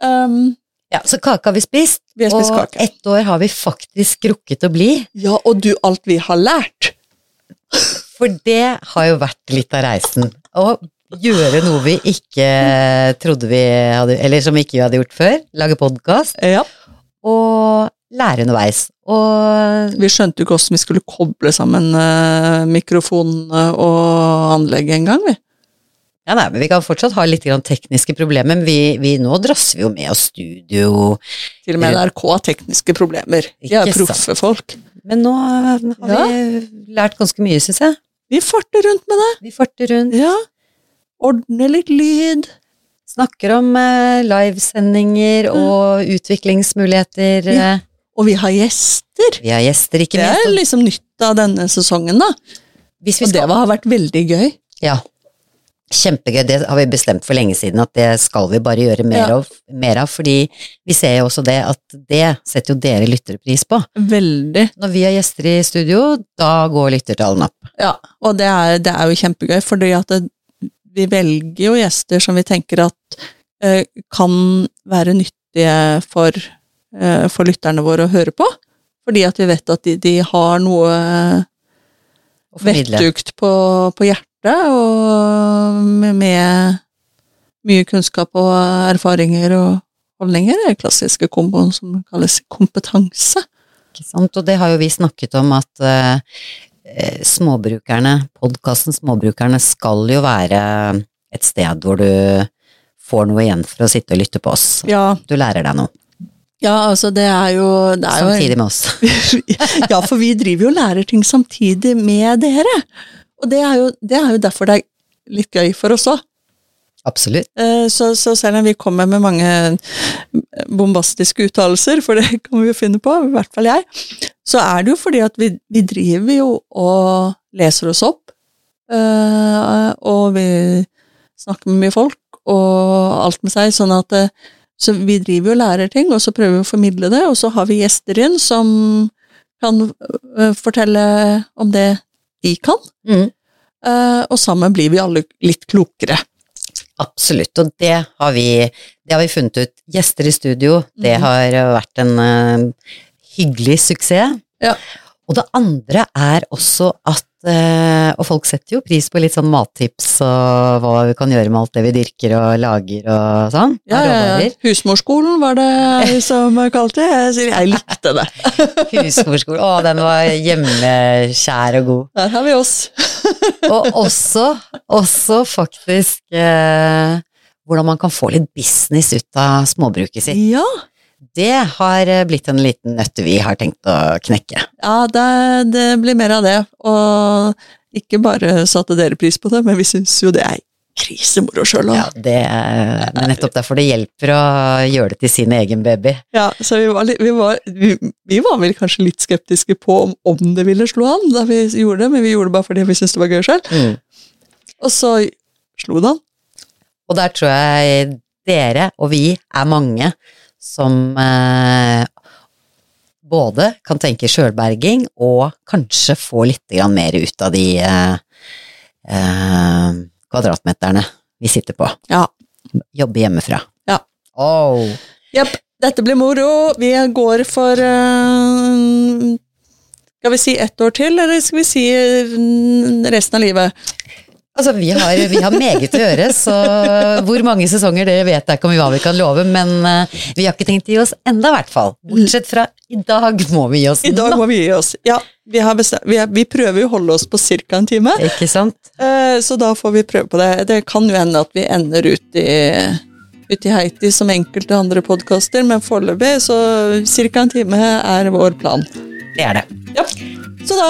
Um, Ja, Så kake har vi spist, Vi har spist og kake. ett år har vi faktisk rukket å bli. ja, og du, alt vi har lært. For det har jo vært litt av reisen. Å gjøre noe vi ikke trodde vi hadde Eller som vi ikke hadde gjort før. Lage podkast. Ja. Og lære underveis. Og Vi skjønte jo ikke hvordan vi skulle koble sammen uh, mikrofon og anlegg engang, vi. ja, nei, men vi kan fortsatt ha litt grann tekniske problemer, men vi, vi, nå drasser vi jo med oss studio. Til og med NRK har tekniske problemer. De er proffe folk. Men nå har vi lært ganske mye, syns jeg. Vi farter rundt med det. Vi farter rundt, Ja. Ordne litt lyd. snakker om eh, livesendinger og utviklingsmuligheter. Ja. eh. Og vi har gjester. Vi har gjester, ikke Det er liksom nytt av denne sesongen, da. Vi Og det har vært veldig gøy. ja, kjempegøy. Det har vi bestemt for lenge siden at det skal vi bare gjøre mer, Ja. av, mer av, fordi vi ser jo også det at det setter jo dere lyttere pris på. Veldig. Når vi har gjester i studio, da går lyttertallene opp. Ja, og det er, det er jo kjempegøy, fordi at det, vi velger jo gjester som vi tenker at eh, kan være nyttige for, eh, for lytterne våre å høre på. Fordi at vi vet at de, de har noe vettugt på, på hjertet, og med, mye kunnskap og erfaringer og holdninger. Er klassiske komboen som kalles kompetanse. Ikke sant? Og det har jo vi snakket om at eh, småbrukerne, podkasten Småbrukerne skal jo være et sted hvor du får noe igjen for å sitte og lytte på oss. Ja, Du lærer deg noe, ja altså det er jo, det er samtidig med oss. ja, for vi driver jo og lærer ting samtidig med dere. Og det er jo, det er jo derfor det er litt gøy for oss òg. Absolutt. Så, så selv om vi kommer med mange bombastiske uttalelser, for det kan vi jo finne på, i hvert fall jeg, så er det jo fordi at vi, vi driver jo og leser oss opp, eh, og vi snakker med mye folk, og alt med seg, sånn at eh, så vi driver og lærer ting, og så prøver vi å formidle det, og så har vi gjester inn som kan fortelle om det de kan, Mm. og sammen blir vi alle litt klokere. Absolutt, og det har vi, det har vi funnet ut. Gjester i studio, det Mhm. har vært en uh, hyggelig suksess. Ja. Og det andre er også at eh, Og folk setter jo pris på litt sånn mattips og hva vi kan gjøre med alt det vi dyrker og lager og sånn. Ja, ja, ja. Husmorskolen var det som kalte det. Jeg, jeg likte det. Husmorskolen. Å, den var hjemmekjær og god. Der har vi oss. Og også, også faktisk eh, hvordan man kan få litt business ut av småbruket sitt. Ja, Det har eh, blitt en liten nøtt vi har tenkt å knekke. ja det, det blir mer av det. Og ikke bare satte dere pris på det, men vi syns jo det er krisemoro sjøl òg. Ja, det er nettopp derfor det hjelper å gjøre det til sin egen baby. Ja, så vi var, vi, var, vi, vi var vel kanskje litt skeptiske på om, om det ville slå an da vi gjorde det, men vi gjorde det bare fordi vi syntes det var gøy sjøl. Mm. Og så slo det an. Og der tror jeg dere og vi er mange som eh, både kan tenke sjølberging og kanskje få litt mer ut av de eh, eh, kvadratmeterne vi sitter på. Ja. Jobbe hjemmefra. Ja. Oh. Jepp, dette blir moro. Vi går for eh, Skal vi si ett år til, eller skal vi si resten av livet? Altså, vi har, vi har meget å gjøre, så hvor mange sesonger det vet jeg ikke om hva vi kan love, men eh, vi har ikke tenkt å gi oss enda, i hvert fall. Bortsett fra i dag må vi gi oss I dag må vi gi oss. Ja, vi, har bestemt, vi, er, vi prøver jo å holde oss på ca. en time, Ikke sant? eh, så da får vi prøve på det. Det kan jo hende at vi ender ut i, ut i Haiti som enkelte andre podkaster, men foreløpig så ca. en time er vår plan. Det er det. Ja. Så da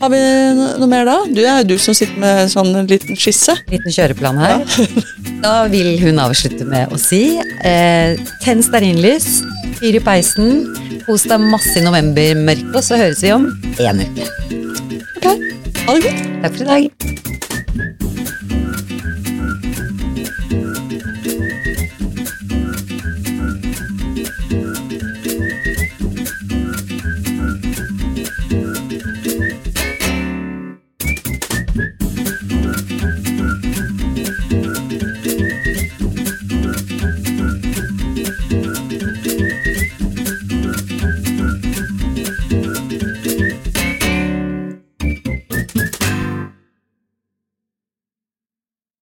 har vi noe mer da? Du er jo du som sitter med sånn en liten skisse. Liten kjøreplan her. Da vil hun avslutte med å si eh, tenn stearinlys, fyr i peisen, kos deg masse i novembermørket, og så høres vi om én uke. Ok, ha det godt. Takk for i dag.